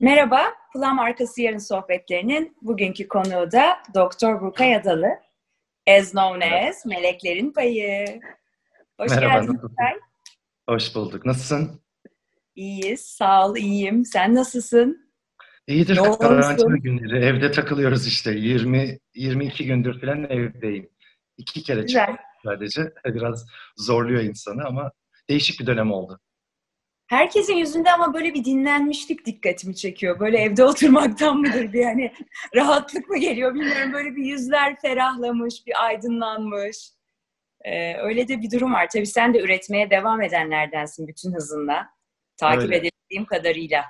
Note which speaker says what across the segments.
Speaker 1: Merhaba, Plan Arkası Yarın sohbetlerinin bugünkü konuğu da Doktor Burkay Adalı. As known as Meleklerin Payı. Hoş
Speaker 2: Merhaba,
Speaker 1: geldin? Burkay.
Speaker 2: Hoş bulduk. Nasılsın?
Speaker 1: İyiyiz, sağ ol, iyiyim. Sen nasılsın?
Speaker 2: İyidir.
Speaker 1: Yoğunsun.
Speaker 2: Karantina günleri. Evde takılıyoruz işte. 20 22 gündür falan evdeyim. İki kere
Speaker 1: Güzel.
Speaker 2: çıktım sadece. Biraz zorluyor insanı ama değişik bir dönem oldu.
Speaker 1: Herkesin yüzünde ama böyle bir dinlenmişlik dikkatimi çekiyor. Böyle evde oturmaktan mıdır bir hani rahatlık mı geliyor bilmiyorum. Böyle bir yüzler ferahlamış, bir aydınlanmış. Ee, öyle de bir durum var. Tabii sen de üretmeye devam edenlerdensin bütün hızınla. Takip
Speaker 2: Öyle.
Speaker 1: edebildiğim kadarıyla.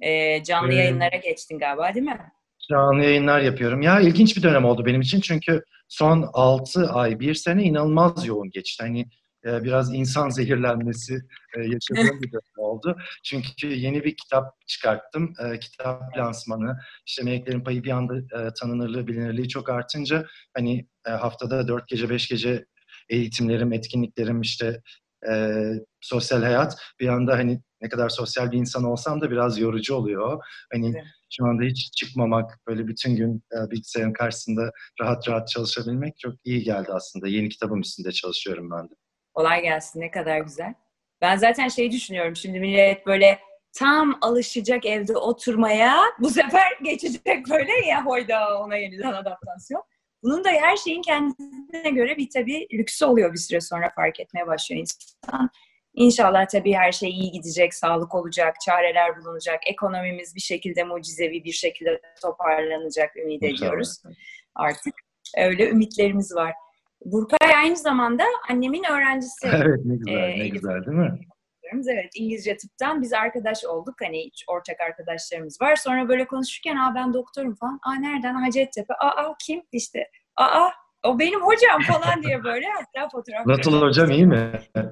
Speaker 1: Ee, canlı
Speaker 2: Ee,
Speaker 1: yayınlara geçtin galiba değil mi?
Speaker 2: Canlı yayınlar yapıyorum. Ya ilginç bir dönem oldu benim için çünkü son 6 ay, bir sene inanılmaz yoğun geçti. Hani e, biraz insan zehirlenmesi e, yaşadığım bir dönem oldu. Çünkü yeni bir kitap çıkarttım. E, kitap lansmanı. İşte Meleklerin Payı bir anda e, tanınırlığı, bilinirliği çok artınca hani e, haftada 4 gece, 5 gece eğitimlerim, etkinliklerim işte e, sosyal hayat bir anda hani ne kadar sosyal bir insan olsam da biraz yorucu oluyor. Hani
Speaker 1: Evet.
Speaker 2: şu anda hiç çıkmamak, böyle bütün gün e, bilgisayarın karşısında rahat rahat çalışabilmek çok iyi geldi aslında. Yeni kitabım üstünde çalışıyorum ben de.
Speaker 1: Kolay gelsin ne kadar güzel. Ben zaten şey düşünüyorum şimdi millet böyle tam alışacak evde oturmaya bu sefer geçecek böyle ya hoyda ona yeniden adaptasyon. Bunun da her şeyin kendine göre bir tabii lüksü oluyor bir süre sonra fark etmeye başlıyor insan. İnşallah tabii her şey iyi gidecek, sağlık olacak, çareler bulunacak, ekonomimiz bir şekilde mucizevi bir şekilde toparlanacak ümit ediyoruz artık. Öyle ümitlerimiz var. Burkay aynı zamanda annemin öğrencisi.
Speaker 2: evet ne güzel,
Speaker 1: Ee,
Speaker 2: ne güzel değil mi?
Speaker 1: Evet İngilizce tıptan biz arkadaş olduk. Hani hiç ortak arkadaşlarımız var. Sonra böyle konuşurken aa ben doktorum falan. Aa nereden? Hacettepe. Aa kim? İşte aa o benim hocam falan diye böyle hatta fotoğraf.
Speaker 2: Nasıl hocam iyi mi?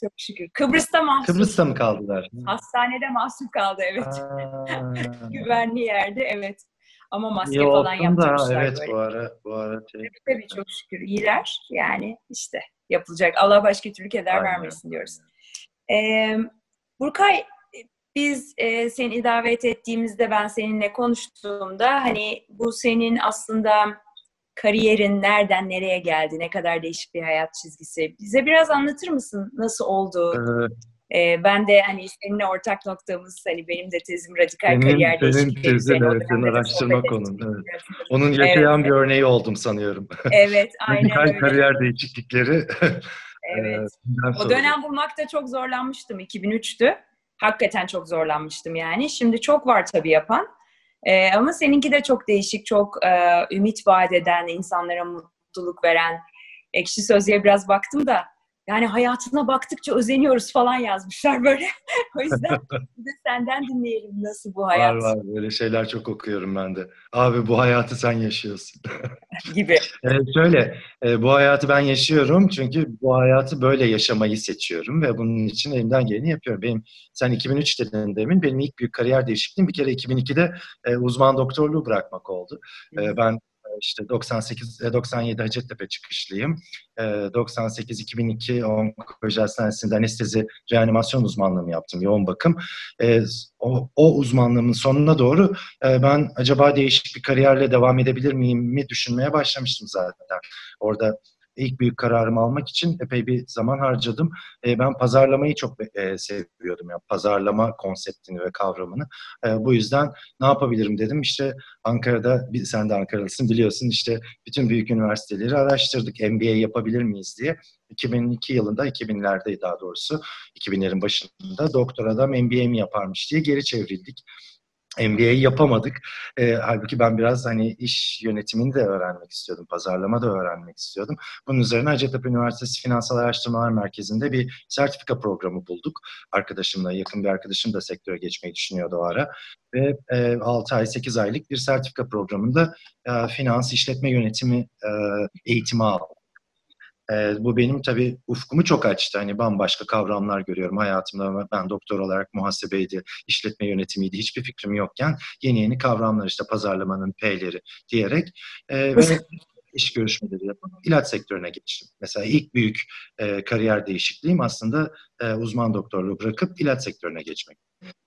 Speaker 1: Çok şükür. Kıbrıs'ta mahsur.
Speaker 2: Kıbrıs'ta mı kaldılar?
Speaker 1: Hastanede mahsur kaldı evet. Güvenli yerde evet. Ama maske
Speaker 2: iyi
Speaker 1: falan
Speaker 2: olsun da
Speaker 1: yaptırmışlar
Speaker 2: evet
Speaker 1: böyle.
Speaker 2: bu ara bu ara şey,
Speaker 1: Tabii çok şükür iyiler. Yani işte yapılacak. Allah başka türlü keder
Speaker 2: Aynen.
Speaker 1: vermesin diyoruz. Ee, Burkay biz e, seni davet ettiğimizde ben seninle konuştuğumda hani bu senin aslında kariyerin nereden nereye geldi, ne kadar değişik bir hayat çizgisi. Bize biraz anlatır mısın nasıl oldu?
Speaker 2: Ee,
Speaker 1: Ee, ben de hani seninle ortak noktamız hani benim de tezim radikal
Speaker 2: Senin-
Speaker 1: kariyer üzerine. O
Speaker 2: evet, senin araştırma konun, evet. onun yaşayan bir örneği oldum sanıyorum.
Speaker 1: Evet, aynen
Speaker 2: Radikal
Speaker 1: öyle.
Speaker 2: kariyer değişiklikleri.
Speaker 1: Evet.
Speaker 2: Ee,
Speaker 1: O dönem bulmakta çok zorlanmıştım. 2003'tü. Hakikaten çok zorlanmıştım yani. Şimdi çok var tabii yapan. Ee, ama seninki de çok değişik, çok e, ümit vaat eden, insanlara mutluluk veren. Ekşi Sözlüğe biraz baktım da yani hayatına baktıkça özeniyoruz falan yazmışlar böyle. o yüzden de senden dinleyelim nasıl bu hayat
Speaker 2: Var var böyle şeyler çok okuyorum ben de. Abi bu hayatı sen yaşıyorsun.
Speaker 1: gibi.
Speaker 2: Evet, şöyle, e, bu hayatı ben yaşıyorum çünkü bu hayatı böyle yaşamayı seçiyorum ve bunun için elimden geleni yapıyorum. Benim, sen 2003 dedin demin, benim ilk büyük kariyer değişikliğim bir kere 2002'de e, uzman doktorluğu bırakmak oldu. E, ben işte 98, e, 97 Hacettepe çıkışlıyım. E, 98-2002 onkoloji hastanesinde anestezi reanimasyon uzmanlığımı yaptım, yoğun bakım. E, o, o uzmanlığımın sonuna doğru e, ben acaba değişik bir kariyerle devam edebilir miyim mi düşünmeye başlamıştım zaten. Orada ilk büyük kararımı almak için epey bir zaman harcadım. E, ben pazarlamayı çok e, seviyordum. Yani pazarlama konseptini ve kavramını. E, bu yüzden ne yapabilirim dedim. İşte Ankara'da, sen de Ankaralısın biliyorsun işte bütün büyük üniversiteleri araştırdık. MBA yapabilir miyiz diye. 2002 yılında, 2000'lerde daha doğrusu, 2000'lerin başında doktor adam MBA mi yaparmış diye geri çevrildik. MBA'yi yapamadık. E, halbuki ben biraz hani iş yönetimini de öğrenmek istiyordum, pazarlama da öğrenmek istiyordum. Bunun üzerine Hacettepe Üniversitesi Finansal Araştırmalar Merkezi'nde bir sertifika programı bulduk. Arkadaşımla, yakın bir arkadaşım da sektöre geçmeyi düşünüyordu o ara. Ve e, 6 ay, 8 aylık bir sertifika programında e, finans, işletme yönetimi e, eğitimi aldım. E, bu benim tabii ufkumu çok açtı. Hani bambaşka kavramlar görüyorum hayatımda. Ben doktor olarak muhasebeydi, işletme yönetimiydi. Hiçbir fikrim yokken yeni yeni kavramlar işte pazarlamanın P'leri diyerek e, ve iş görüşmeleri yapıp ilaç sektörüne geçtim. Mesela ilk büyük e, kariyer değişikliğim aslında e, uzman doktorluğu bırakıp ilaç sektörüne geçmek.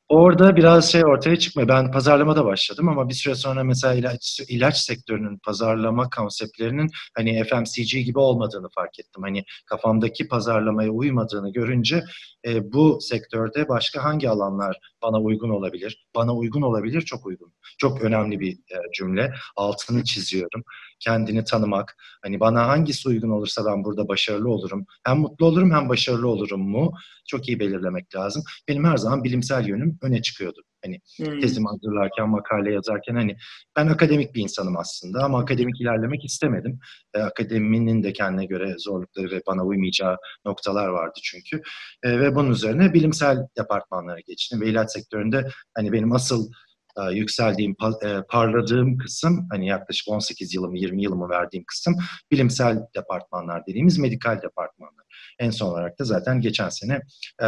Speaker 2: Orada biraz şey ortaya çıkmıyor. Ben pazarlamada başladım ama bir süre sonra mesela ilaç, ilaç sektörünün pazarlama konseptlerinin hani FMCG gibi olmadığını fark ettim. Hani kafamdaki pazarlamaya uymadığını görünce e, bu sektörde başka hangi alanlar bana uygun olabilir? Bana uygun olabilir, çok uygun. Çok önemli bir e, cümle. Altını çiziyorum. Kendini tanımak. Hani bana hangisi uygun olursa ben burada başarılı olurum. Hem mutlu olurum hem başarılı olurum mu? Çok iyi belirlemek lazım. Benim her zaman bilimsel yönüm öne çıkıyordu. Hani hmm. tezimi hazırlarken, makale yazarken hani ben akademik bir insanım aslında ama akademik ilerlemek istemedim. E, akademinin de kendine göre zorlukları ve bana uymayacağı noktalar vardı çünkü. E, ve bunun üzerine bilimsel departmanlara geçtim ve ilaç sektöründe hani benim asıl e, yükseldiğim, e, parladığım kısım, hani yaklaşık 18 yılımı, 20 yılımı verdiğim kısım bilimsel departmanlar dediğimiz medikal departmanlar. En son olarak da zaten geçen sene e,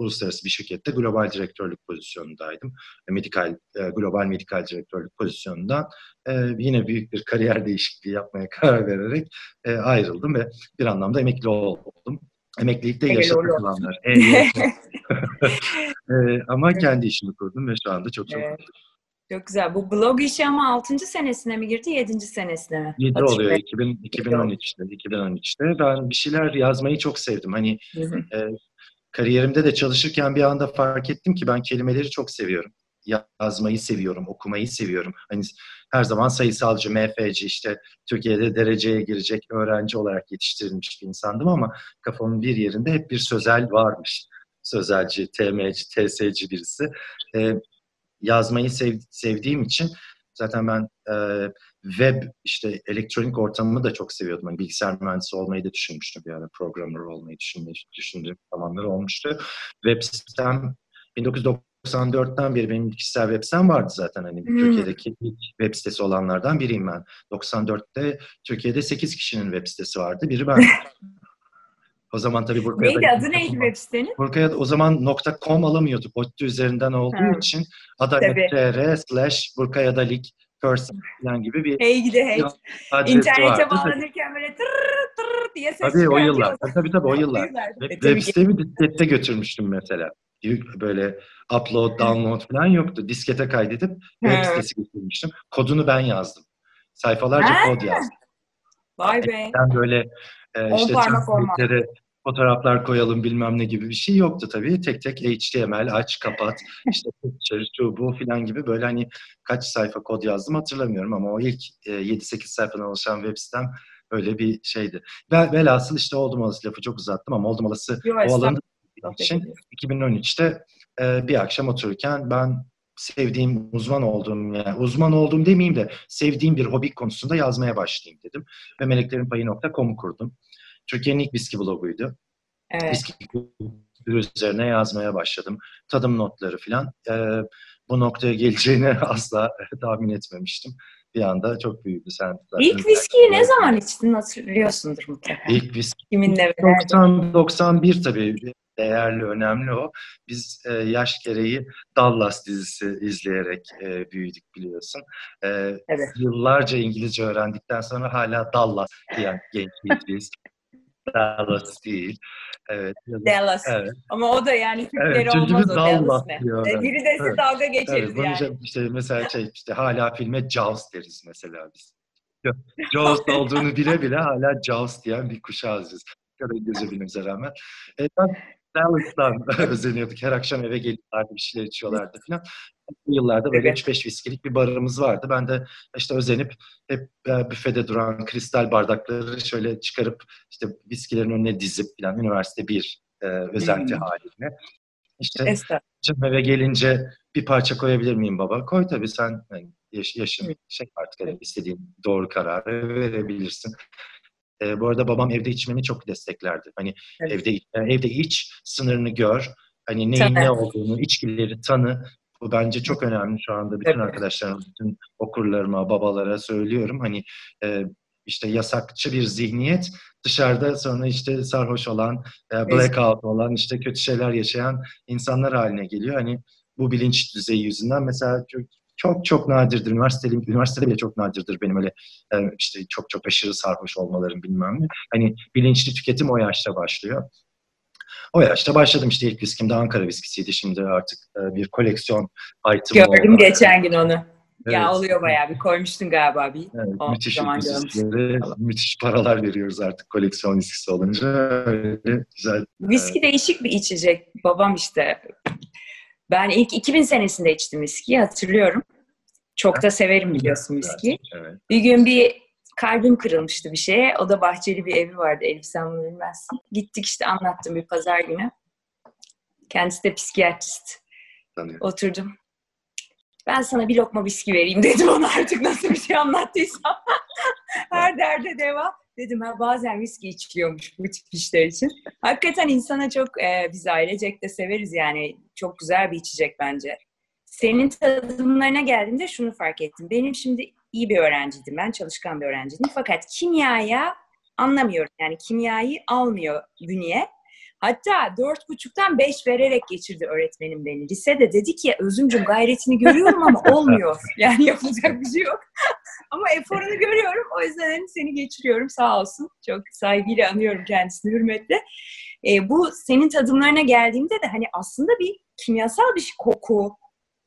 Speaker 2: uluslararası bir şirkette global direktörlük pozisyonundaydım. Medikal, global medikal direktörlük pozisyonundan yine büyük bir kariyer değişikliği yapmaya karar vererek ayrıldım ve bir anlamda emekli oldum. Emeklilikte yaşa takılanlar. ama kendi işimi kurdum ve şu anda çok çok evet.
Speaker 1: Çok güzel. Bu blog işi ama 6. senesine mi girdi, 7. senesine mi?
Speaker 2: 7 oluyor. 2000, 2013'te. 2013'te. Ben bir şeyler yazmayı çok sevdim. Hani e, kariyerimde de çalışırken bir anda fark ettim ki ben kelimeleri çok seviyorum. Yazmayı seviyorum, okumayı seviyorum. Hani her zaman sayısalcı, MFC işte Türkiye'de dereceye girecek öğrenci olarak yetiştirilmiş bir insandım ama kafamın bir yerinde hep bir sözel varmış. Sözelci, TM'ci, TS'ci birisi. Ee, yazmayı sev, sevdiğim için zaten ben e, web işte elektronik ortamını da çok seviyordum. Yani bilgisayar mühendisi olmayı da düşünmüştüm bir ara. Programmer olmayı düşündüğüm zamanlar olmuştu. Web sitem 1994'ten beri benim kişisel web sitem vardı zaten. Hani hmm. Türkiye'deki ilk web sitesi olanlardan biriyim ben. 94'te Türkiye'de 8 kişinin web sitesi vardı. Biri ben. O zaman tabii
Speaker 1: Burkaya Neydi adı neydi web sitenin?
Speaker 2: Burkaya o zaman .com alamıyorduk. ODTÜ üzerinden olduğu ha. için adalet.tr slash Burkaya'da lig person falan gibi bir
Speaker 1: hey gide hey. İnternete bağlanırken böyle tır tır diye ses
Speaker 2: Tabii o yıllar. Tabii tabii o yıllar. Web, web sitemi diskette götürmüştüm mesela. Böyle upload, download falan yoktu. Diskete kaydedip web sitesi götürmüştüm. Kodunu ben yazdım. Sayfalarca ha. kod yazdım.
Speaker 1: Vay be.
Speaker 2: Ben böyle e, işte fotoğraflar koyalım bilmem ne gibi bir şey yoktu tabii. Tek tek HTML aç kapat işte picture şu bu filan gibi böyle hani kaç sayfa kod yazdım hatırlamıyorum ama o ilk e, 7-8 sayfadan oluşan web sitem öyle bir şeydi. Ve velhasıl işte oldum olası lafı çok uzattım ama oldum olası o alanda için 2013'te e, bir akşam otururken ben sevdiğim, uzman olduğum, yani uzman olduğum demeyeyim de sevdiğim bir hobi konusunda yazmaya başlayayım dedim. Ve meleklerinpayı.com'u kurdum. Türkiye'nin ilk viski bloguydu. Evet. Viski üzerine yazmaya başladım. Tadım notları falan. Ee, bu noktaya geleceğini asla tahmin etmemiştim. Bir anda çok büyüdü. Sen
Speaker 1: İlk viskiyi ne zaman içtin hatırlıyorsundur mutlaka.
Speaker 2: İlk viski
Speaker 1: Kiminle
Speaker 2: 90 91 tabii değerli, önemli o. Biz e, yaş gereği Dallas dizisi izleyerek e, büyüdük biliyorsun. E, evet. Yıllarca İngilizce öğrendikten sonra hala Dallas diyen gençliyiz. Dallas değil. Evet.
Speaker 1: Dallas. Evet. Ama o da yani Türkleri evet, olmaz o Dallas ne. Diyor, e, Biri dese evet. dalga geçeriz evet, yani.
Speaker 2: Işte mesela şey işte hala filme Jaws deriz mesela biz. Jaws olduğunu bile bile hala Jaws diyen bir kuşağız biz. Kadar İngilizce bilmemize rağmen. E, ben Dallas'tan özeniyorduk. Her akşam eve geliyorlardı, bir şeyler içiyorlardı falan. Yıllarda böyle evet. 3-5 viskilik bir barımız vardı. Ben de işte özenip hep e, büfede duran kristal bardakları şöyle çıkarıp işte viskilerin önüne dizip falan üniversite bir e, özenti hmm. haline. İşte canım eve gelince bir parça koyabilir miyim baba? Koy tabii sen yani yaş, yaşın şey artık yani istediğin doğru kararı verebilirsin. E, bu arada babam evde içmemi çok desteklerdi. Hani evet. evde evde iç, sınırını gör. Hani neyin Tabii. ne olduğunu, içkileri tanı. Bu bence çok önemli şu anda bütün evet. arkadaşlarıma, bütün okurlarıma, babalara söylüyorum. Hani e, işte yasakçı bir zihniyet dışarıda sonra işte sarhoş olan, e, blackout olan, işte kötü şeyler yaşayan insanlar haline geliyor. Hani bu bilinç düzeyi yüzünden mesela çok, çok çok nadirdir. Üniversitede, üniversitede bile çok nadirdir benim öyle e, işte çok çok aşırı sarhoş olmalarım bilmem ne. Hani bilinçli tüketim o yaşta başlıyor. O yaşta başladım işte ilk viskim de Ankara viskisiydi. Şimdi artık e, bir koleksiyon item
Speaker 1: Gördüm
Speaker 2: oldu.
Speaker 1: geçen gün onu.
Speaker 2: Evet.
Speaker 1: Ya oluyor bayağı bir koymuştun galiba bir.
Speaker 2: Evet,
Speaker 1: O
Speaker 2: müthiş
Speaker 1: zaman
Speaker 2: müthiş paralar veriyoruz artık koleksiyon viskisi olunca. Öyle güzel.
Speaker 1: Viski değişik bir içecek. Babam işte ben ilk 2000 senesinde içtim viskiyi hatırlıyorum. Çok da severim biliyorsun viskiyi.
Speaker 2: Evet.
Speaker 1: Bir gün bir kalbim kırılmıştı bir şeye. O da bahçeli bir evi vardı. Elif sen bilmezsin. Gittik işte anlattım bir pazar günü. Kendisi de psikiyatrist.
Speaker 2: Tanıyorum.
Speaker 1: Oturdum. Ben sana bir lokma viski vereyim dedim ona artık nasıl bir şey anlattıysam. Her derde deva. Dedim ha bazen viski içiliyormuş bu tip işler için. Hakikaten insana çok e, biz ailecek de severiz yani. Çok güzel bir içecek bence. Senin tadımlarına geldiğimde şunu fark ettim. Benim şimdi iyi bir öğrenciydim ben, çalışkan bir öğrenciydim. Fakat kimyaya anlamıyorum. Yani kimyayı almıyor bünye. Hatta dört buçuktan beş vererek geçirdi öğretmenim beni. Lisede dedi ki Özümcüm gayretini görüyorum ama olmuyor. Yani yapılacak bir şey yok. ama eforunu görüyorum. O yüzden hani seni geçiriyorum sağ olsun. Çok saygıyla anıyorum kendisini hürmetle. E, bu senin tadımlarına geldiğimde de hani aslında bir kimyasal bir şey, koku,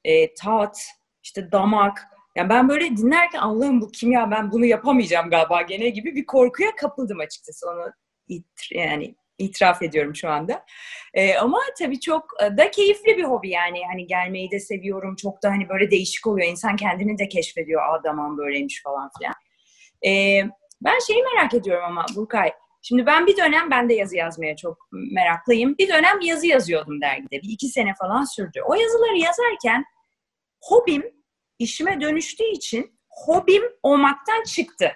Speaker 1: e, tat, işte damak. Yani ben böyle dinlerken Allah'ım bu kimya ben bunu yapamayacağım galiba gene gibi bir korkuya kapıldım açıkçası. Onu it, yani itiraf ediyorum şu anda. Ee, ama tabii çok da keyifli bir hobi yani. Hani gelmeyi de seviyorum. Çok da hani böyle değişik oluyor. İnsan kendini de keşfediyor. Aa böyleymiş falan filan. Ee, ben şeyi merak ediyorum ama Burkay. Şimdi ben bir dönem ben de yazı yazmaya çok meraklıyım. Bir dönem yazı yazıyordum dergide. Bir iki sene falan sürdü. O yazıları yazarken hobim işime dönüştüğü için hobim olmaktan çıktı.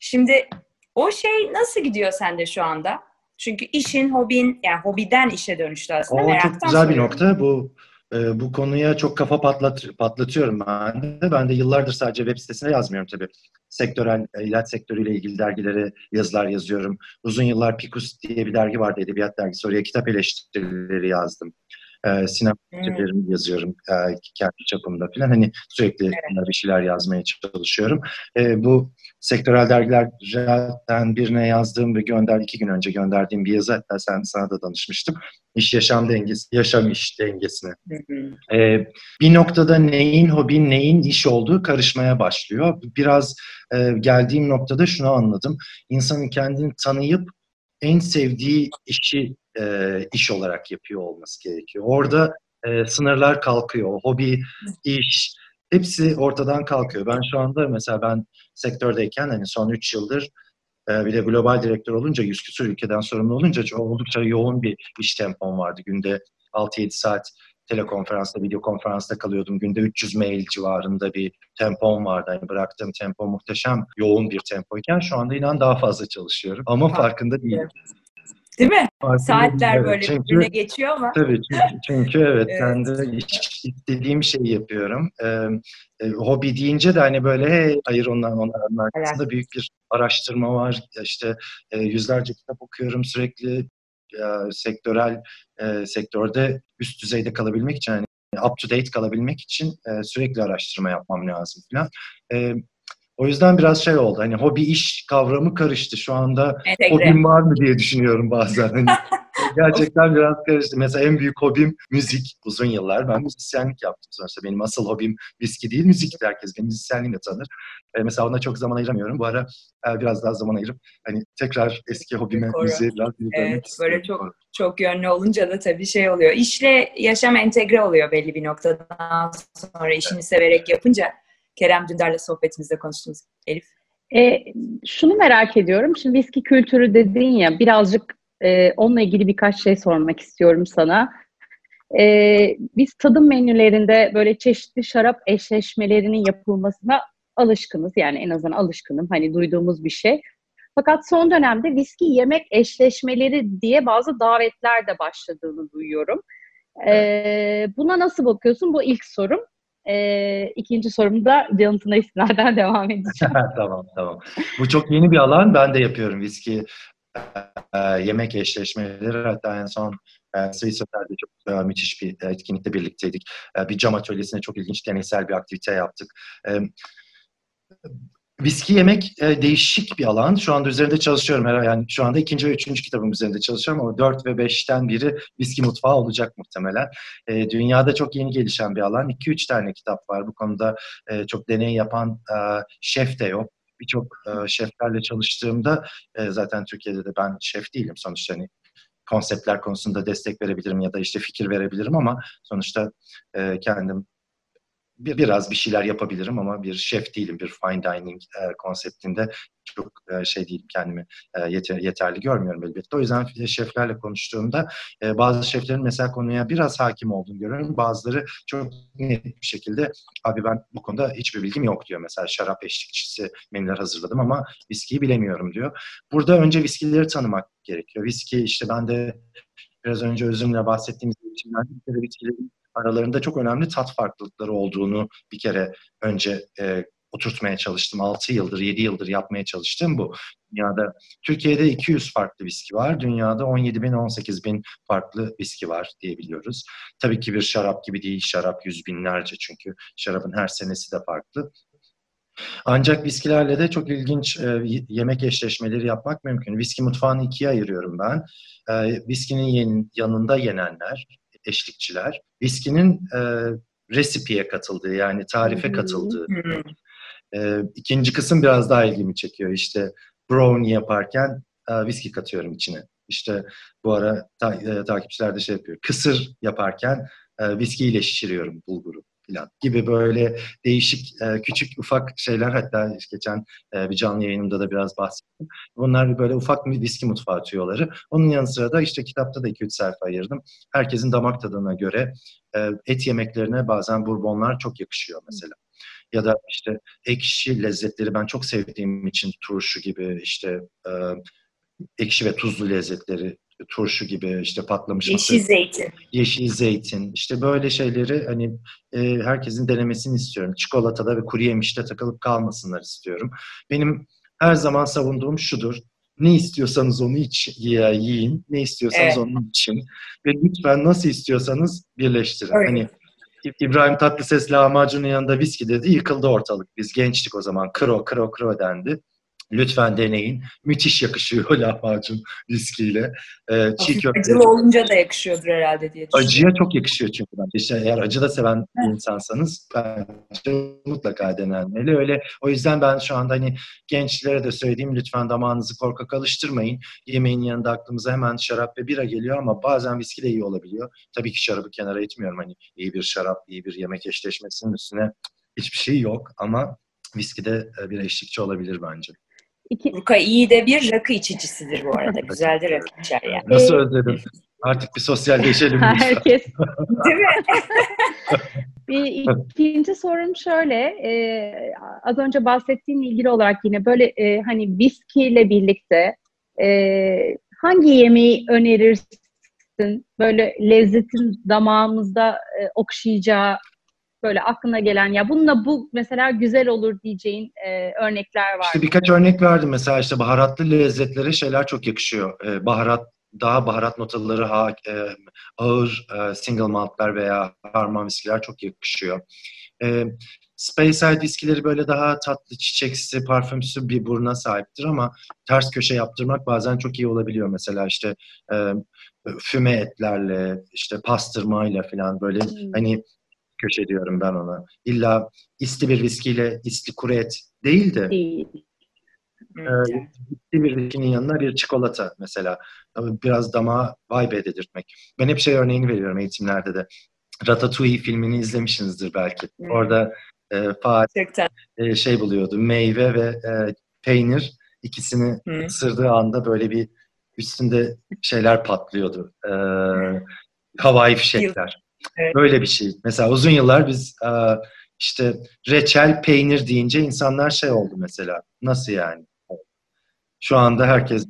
Speaker 1: Şimdi o şey nasıl gidiyor sende şu anda? Çünkü işin, hobin, yani hobiden işe dönüştü aslında.
Speaker 2: O
Speaker 1: Meraktan
Speaker 2: çok güzel bir
Speaker 1: soruyorum.
Speaker 2: nokta. Bu e, bu konuya çok kafa patlat, patlatıyorum ben de. Ben de yıllardır sadece web sitesine yazmıyorum tabii. Sektörel, e, ilaç sektörüyle ilgili dergilere yazılar yazıyorum. Uzun yıllar Pikus diye bir dergi vardı, edebiyat dergisi. Oraya kitap eleştirileri yazdım. E, sinema
Speaker 1: Hmm.
Speaker 2: yazıyorum e, kendi çapımda falan. Hani sürekli bir şeyler yazmaya çalışıyorum. E, bu sektörel dergilerden birine yazdığım ve gönder iki gün önce gönderdiğim bir yazı hatta sen sana da danışmıştım. İş yaşam dengesi, yaşam iş dengesine. Ee, bir noktada neyin hobi, neyin iş olduğu karışmaya başlıyor. Biraz e, geldiğim noktada şunu anladım. İnsanın kendini tanıyıp en sevdiği işi e, iş olarak yapıyor olması gerekiyor. Orada e, sınırlar kalkıyor. Hobi, iş hepsi ortadan kalkıyor. Ben şu anda mesela ben sektördeyken hani son 3 yıldır e, bir de global direktör olunca 100 küsur ülkeden sorumlu olunca çok- oldukça yoğun bir iş tempom vardı. Günde 6-7 saat telekonferansta, video konferansta kalıyordum. Günde 300 mail civarında bir tempom vardı. Yani bıraktığım tempo muhteşem yoğun bir tempoyken şu anda inan daha fazla çalışıyorum. Ama farkında değilim.
Speaker 1: Değil mi?
Speaker 2: Farkında
Speaker 1: Saatler
Speaker 2: değilim.
Speaker 1: böyle
Speaker 2: Çünkü-
Speaker 1: birbirine geçiyor ama.
Speaker 2: Tabii çünkü, çünkü evet,
Speaker 1: Evet.
Speaker 2: ben de istediğim şeyi yapıyorum. Ee, e, hobi deyince de hani böyle hey, hayır onların onların arkasında büyük bir araştırma var. İşte e, yüzlerce kitap okuyorum sürekli e, sektörel e, sektörde üst düzeyde kalabilmek için hani up to date kalabilmek için e, sürekli araştırma yapmam lazım falan. E, o yüzden biraz şey oldu. Hani hobi iş kavramı karıştı. Şu anda
Speaker 1: Entegre.
Speaker 2: hobim var mı diye düşünüyorum bazen. Hani gerçekten biraz karıştı. Mesela en büyük hobim müzik. Uzun yıllar ben müzisyenlik yaptım. Sonuçta benim asıl hobim viski değil, müzikti. Herkes beni müzisyenliğimle tanır. E, mesela ona çok zaman ayıramıyorum. Bu ara e, biraz daha zaman ayırıp hani tekrar eski hobime,
Speaker 1: Koru.
Speaker 2: müziğe biraz
Speaker 1: Evet,
Speaker 2: istiyorum.
Speaker 1: böyle çok çok yönlü olunca da tabii şey oluyor. İşle yaşam entegre oluyor belli bir noktadan sonra işini severek yapınca. Kerem Dündar'la sohbetimizde konuştuğumuz Elif.
Speaker 3: E, şunu merak ediyorum. Şimdi viski kültürü dedin ya birazcık e, onunla ilgili birkaç şey sormak istiyorum sana. E, biz tadım menülerinde böyle çeşitli şarap eşleşmelerinin yapılmasına alışkınız. Yani en azından alışkınım. Hani duyduğumuz bir şey. Fakat son dönemde viski yemek eşleşmeleri diye bazı davetler de başladığını duyuyorum. E, buna nasıl bakıyorsun? Bu ilk sorum. E, ikinci sorum da yanıtına istinaden devam edeceğim.
Speaker 2: tamam tamam. Bu çok yeni bir alan. Ben de yapıyorum viski e, yemek eşleşmeleri. Hatta en son e, Swiss çok e, müthiş bir etkinlikte birlikteydik. E, bir cam atölyesine çok ilginç deneysel bir aktivite yaptık. E, Viski yemek e, değişik bir alan. Şu anda üzerinde çalışıyorum. Yani şu anda ikinci ve üçüncü kitabım üzerinde çalışıyorum ama dört ve beşten biri viski mutfağı olacak muhtemelen. E, dünyada çok yeni gelişen bir alan. İki üç tane kitap var. Bu konuda e, çok deney yapan e, şef de yok. Birçok e, şeflerle çalıştığımda e, zaten Türkiye'de de ben şef değilim sonuçta hani konseptler konusunda destek verebilirim ya da işte fikir verebilirim ama sonuçta e, kendim bir, biraz bir şeyler yapabilirim ama bir şef değilim. Bir fine dining e, konseptinde çok e, şey değilim kendimi e, yeter, yeterli görmüyorum elbette. O yüzden şeflerle konuştuğumda e, bazı şeflerin mesela konuya biraz hakim olduğunu görüyorum. Bazıları çok net bir şekilde abi ben bu konuda hiçbir bilgim yok diyor. Mesela şarap eşlikçisi menüler hazırladım ama viskiyi bilemiyorum diyor. Burada önce viskileri tanımak gerekiyor. Viski işte ben de biraz önce özümle bahsettiğimiz için viskilerin aralarında çok önemli tat farklılıkları olduğunu bir kere önce e, oturtmaya çalıştım. 6 yıldır, 7 yıldır yapmaya çalıştım bu. Dünyada, Türkiye'de 200 farklı viski var. Dünyada 17 bin, 18 bin farklı viski var diyebiliyoruz. Tabii ki bir şarap gibi değil, şarap yüz binlerce çünkü şarabın her senesi de farklı. Ancak viskilerle de çok ilginç e, yemek eşleşmeleri yapmak mümkün. Viski mutfağını ikiye ayırıyorum ben. E, viskinin yanında yenenler, eşlikçiler. Viskinin e, resipiye katıldığı yani tarife katıldığı. E, ikinci kısım biraz daha ilgimi çekiyor. İşte brownie yaparken e, viski katıyorum içine. İşte bu ara ta, e, takipçiler de şey yapıyor. Kısır yaparken e, viskiyle şişiriyorum bulguru falan gibi böyle değişik e, küçük ufak şeyler hatta geçen e, bir canlı yayınımda da biraz bahsettim. Bunlar böyle ufak bir viski mutfağı tüyoları. Onun yanı sıra da işte kitapta da 2-3 sayfa ayırdım. Herkesin damak tadına göre e, et yemeklerine bazen bourbonlar çok yakışıyor mesela ya da işte ekşi lezzetleri ben çok sevdiğim için turşu gibi işte ekşi ve tuzlu lezzetleri turşu gibi işte patlamış
Speaker 1: yeşil mısır, zeytin.
Speaker 2: Yeşil zeytin. işte böyle şeyleri hani e, herkesin denemesini istiyorum. Çikolatada ve kuru yemişte takılıp kalmasınlar istiyorum. Benim her zaman savunduğum şudur. Ne istiyorsanız onu iç, yiyin. Ne istiyorsanız evet. onu için. Ve lütfen nasıl istiyorsanız birleştirin. Evet. Hani İbrahim Tatlıses lahmacunun yanında viski dedi. Yıkıldı ortalık. Biz gençtik o zaman. Kro, kro, kro dendi. Lütfen deneyin. Müthiş yakışıyor lahmacun viskiyle.
Speaker 1: Ee, çiğ köfte. Acılı olunca da yakışıyordur herhalde diye düşünüyorum.
Speaker 2: Acıya çok yakışıyor çünkü. İşte eğer acı da seven bir insansanız bence mutlaka denenmeli. Öyle o yüzden ben şu anda hani gençlere de söyleyeyim lütfen damağınızı korkak alıştırmayın. Yemeğin yanında aklımıza hemen şarap ve bira geliyor ama bazen viski de iyi olabiliyor. Tabii ki şarabı kenara itmiyorum. Hani iyi bir şarap, iyi bir yemek eşleşmesinin üstüne hiçbir şey yok ama viski de e, bir eşlikçi olabilir bence.
Speaker 1: İki... Ruka iyi de bir rakı içicisidir bu arada. Güzel de rakı içer yani.
Speaker 2: Nasıl özledim. Artık bir sosyalleşelim.
Speaker 3: Herkes. Değil mi? bir ikinci sorum şöyle. E, az önce bahsettiğim ilgili olarak yine böyle e, hani viskiyle birlikte e, hangi yemeği önerirsin? Böyle lezzetin damağımızda e, okşayacağı böyle aklına gelen ya bununla bu mesela güzel olur diyeceğin e, örnekler var.
Speaker 2: İşte birkaç örnek verdim mesela işte baharatlı lezzetlere şeyler çok yakışıyor. Ee, baharat daha baharat notaları ha, e, ağır e, single maltlar veya harman viskiler çok yakışıyor. E, Speyside viskileri böyle daha tatlı, çiçeksi, parfümsü bir buruna sahiptir ama ters köşe yaptırmak bazen çok iyi olabiliyor. Mesela işte e, füme etlerle, işte pastırmayla falan böyle hmm. hani köşe diyorum ben ona. İlla isli bir viskiyle isli kuru et değil de değil. E, isli bir viskinin yanına bir çikolata mesela. Biraz damağa vibe dedirtmek. Ben hep şey örneğini veriyorum eğitimlerde de. Ratatouille filmini izlemişsinizdir belki. Hmm. Orada e, Fatih e, şey buluyordu. Meyve ve e, peynir ikisini hmm. ısırdığı anda böyle bir üstünde şeyler patlıyordu. E, havai fişekler. Evet. Böyle bir şey. Mesela uzun yıllar biz e, işte reçel, peynir deyince insanlar şey oldu mesela. Nasıl yani? Şu anda herkes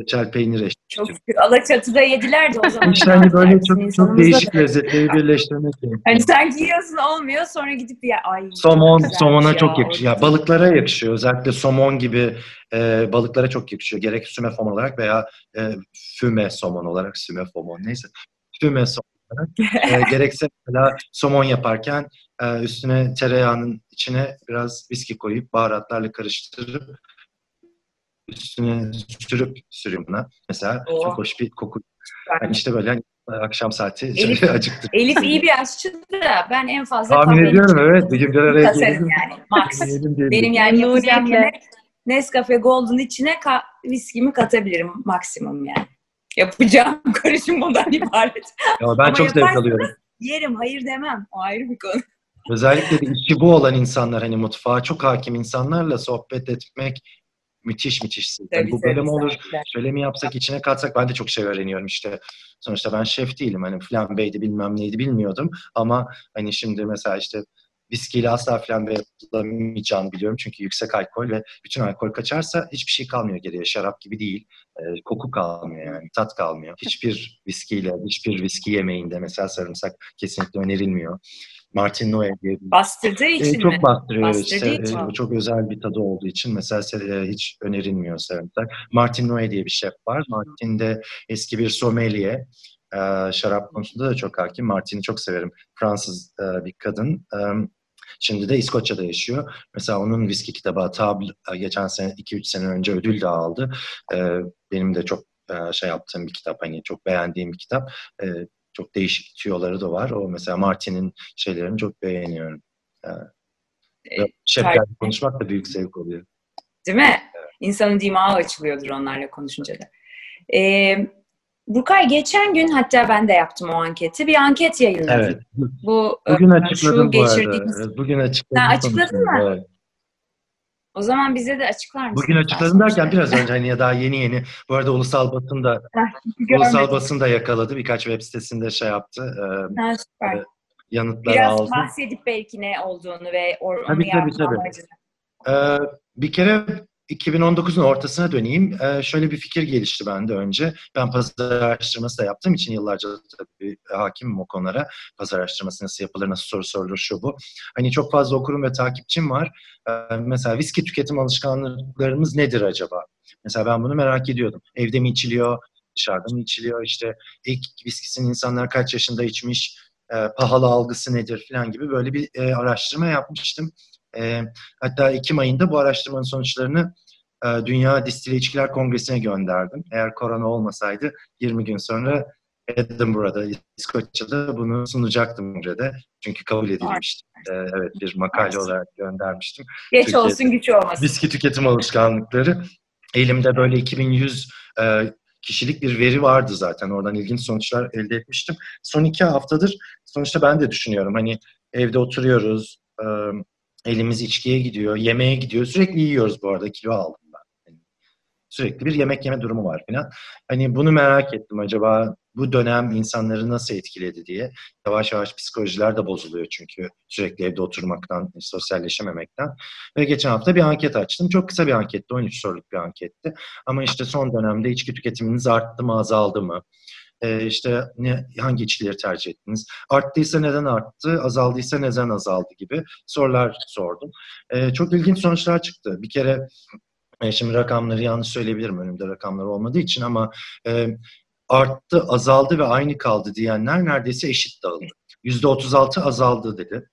Speaker 2: reçel peynir eşit.
Speaker 1: Çok Alaçatı'da yediler de o zaman.
Speaker 2: İşte hani böyle çok çok değişik lezzetleri birleştirmek gerekiyor.
Speaker 1: Hani sen giyiyorsun olmuyor sonra gidip ya ay.
Speaker 2: Somon, somona ya, çok yakışıyor. Ya, balıklara yakışıyor. Özellikle somon gibi e, balıklara çok yakışıyor. Gerek süme somon olarak veya e, füme somon olarak süme somon neyse. Füme somon. E, gerekse mesela somon yaparken e, üstüne tereyağının içine biraz viski koyup baharatlarla karıştırıp üstüne sürüp sürüyorum buna. Mesela
Speaker 1: Oo.
Speaker 2: çok hoş bir koku. Yani işte böyle hani akşam saati
Speaker 1: Elif-
Speaker 2: şöyle acıktı.
Speaker 1: Elif iyi bir aşçı da ben en fazla
Speaker 2: Tahmin ediyorum evet. Bir gün bir araya gelelim.
Speaker 1: yani. Max. Benim yani yapacağım yemek Nescafe Gold'un içine ka- viskimi katabilirim maksimum yani. Yapacağım karışım bundan ibaret.
Speaker 2: Ya ben
Speaker 1: Ama
Speaker 2: çok zevk alıyorum.
Speaker 1: Yerim hayır demem. O ayrı bir konu.
Speaker 2: Özellikle de işi bu olan insanlar hani mutfağa çok hakim insanlarla sohbet etmek müthiş müthiş. Yani
Speaker 1: Tabii,
Speaker 2: bu böyle mi olur?
Speaker 1: tabii.
Speaker 2: Şöyle mi yapsak içine katsak ben de çok şey öğreniyorum işte. Sonuçta ben şef değilim hani flambeydi bilmem neydi bilmiyordum ama hani şimdi mesela işte viskiyle asla flambe yapılamayacağını biliyorum çünkü yüksek alkol ve bütün alkol kaçarsa hiçbir şey kalmıyor geriye. Şarap gibi değil. Ee, koku kalmıyor yani. Tat kalmıyor. Hiçbir viskiyle, hiçbir viski yemeğinde mesela sarımsak kesinlikle önerilmiyor. Martin Noe diye bir
Speaker 1: Bastırdığı
Speaker 2: e,
Speaker 1: için mi?
Speaker 2: çok bastırıyor
Speaker 1: Bastırdığı
Speaker 2: işte.
Speaker 1: için.
Speaker 2: E, çok özel bir tadı olduğu için mesela se- e, hiç önerilmiyor sarımsak. Martin Noe diye bir şef var. Martin de eski bir sommelier. E, şarap konusunda da çok hakim. Martin'i çok severim. Fransız e, bir kadın. E, şimdi de İskoçya'da yaşıyor. Mesela onun viski kitabı Table e, geçen sene 2-3 sene önce ödül de aldı. E, benim de çok e, şey yaptığım bir kitap. Hani çok beğendiğim bir kitap. Çok değişik tüyoları da var. O mesela Martin'in şeylerini çok beğeniyorum.
Speaker 1: Tarih-
Speaker 2: konuşmak da büyük zevk oluyor.
Speaker 1: Değil mi? İnsanın dimağı açılıyordur onlarla konuşunca da. Ee, Burkay geçen gün hatta ben de yaptım o anketi. Bir anket yayınladım.
Speaker 2: Evet.
Speaker 1: Bu
Speaker 2: Bugün
Speaker 1: e,
Speaker 2: açıkladım bu arada.
Speaker 1: geçirdiğimiz-
Speaker 2: Evet, Bugün açıkladım.
Speaker 1: Ha, açıkladın mı?
Speaker 2: Evet.
Speaker 1: O zaman bize de açıklar mısın?
Speaker 2: Bugün açıkladım derken biraz önce hani ya daha yeni yeni. Bu arada ulusal basın da ulusal
Speaker 1: Görmedim.
Speaker 2: basın da yakaladı. Birkaç web sitesinde şey yaptı. e,
Speaker 1: Ha, süper.
Speaker 2: Evet, yanıtlar
Speaker 1: Biraz
Speaker 2: aldı.
Speaker 1: bahsedip belki ne olduğunu ve or- onu
Speaker 2: Tabii, tabii,
Speaker 1: yapma
Speaker 2: tabii.
Speaker 1: amacını.
Speaker 2: Ee, bir kere 2019'un ortasına döneyim. Ee, şöyle bir fikir gelişti bende önce. Ben pazar araştırması da yaptığım için yıllarca tabii hakimim o konulara. Pazar araştırması nasıl yapılır, nasıl soru sorulur, şu bu. Hani çok fazla okurum ve takipçim var. Ee, mesela viski tüketim alışkanlıklarımız nedir acaba? Mesela ben bunu merak ediyordum. Evde mi içiliyor, dışarıda mı içiliyor? İşte ilk viskisini insanlar kaç yaşında içmiş, e, pahalı algısı nedir falan gibi böyle bir e, araştırma yapmıştım. E, hatta Ekim ayında bu araştırmanın sonuçlarını e, Dünya Distile İçkiler Kongresi'ne gönderdim. Eğer korona olmasaydı 20 gün sonra Edinburgh'da, İskoçya'da bunu sunacaktım kongrede. Çünkü kabul edilmişti. E, evet bir makale
Speaker 1: Harika.
Speaker 2: olarak göndermiştim.
Speaker 1: Geç
Speaker 2: Türkiye'de-
Speaker 1: olsun güç olmasın.
Speaker 2: Viski tüketim alışkanlıkları. Elimde böyle 2100 e, kişilik bir veri vardı zaten. Oradan ilginç sonuçlar elde etmiştim. Son iki haftadır sonuçta ben de düşünüyorum. Hani evde oturuyoruz, e, elimiz içkiye gidiyor, yemeğe gidiyor. Sürekli yiyoruz bu arada. Kilo aldım ben. Yani sürekli bir yemek yeme durumu var falan. Hani bunu merak ettim acaba bu dönem insanları nasıl etkiledi diye. Yavaş yavaş psikolojiler de bozuluyor çünkü sürekli evde oturmaktan, sosyalleşememekten. Ve geçen hafta bir anket açtım. Çok kısa bir anketti, 13 soruluk bir anketti. Ama işte son dönemde içki tüketiminiz arttı mı, azaldı mı? Ee, işte ne, hangi içkileri tercih ettiniz? Arttıysa neden arttı, azaldıysa neden azaldı gibi sorular sordum. Ee, çok ilginç sonuçlar çıktı. Bir kere e, şimdi rakamları yanlış söyleyebilirim önümde rakamlar olmadığı için ama e, arttı, azaldı ve aynı kaldı diyenler neredeyse eşit dağıldı. %36 azaldı dedi.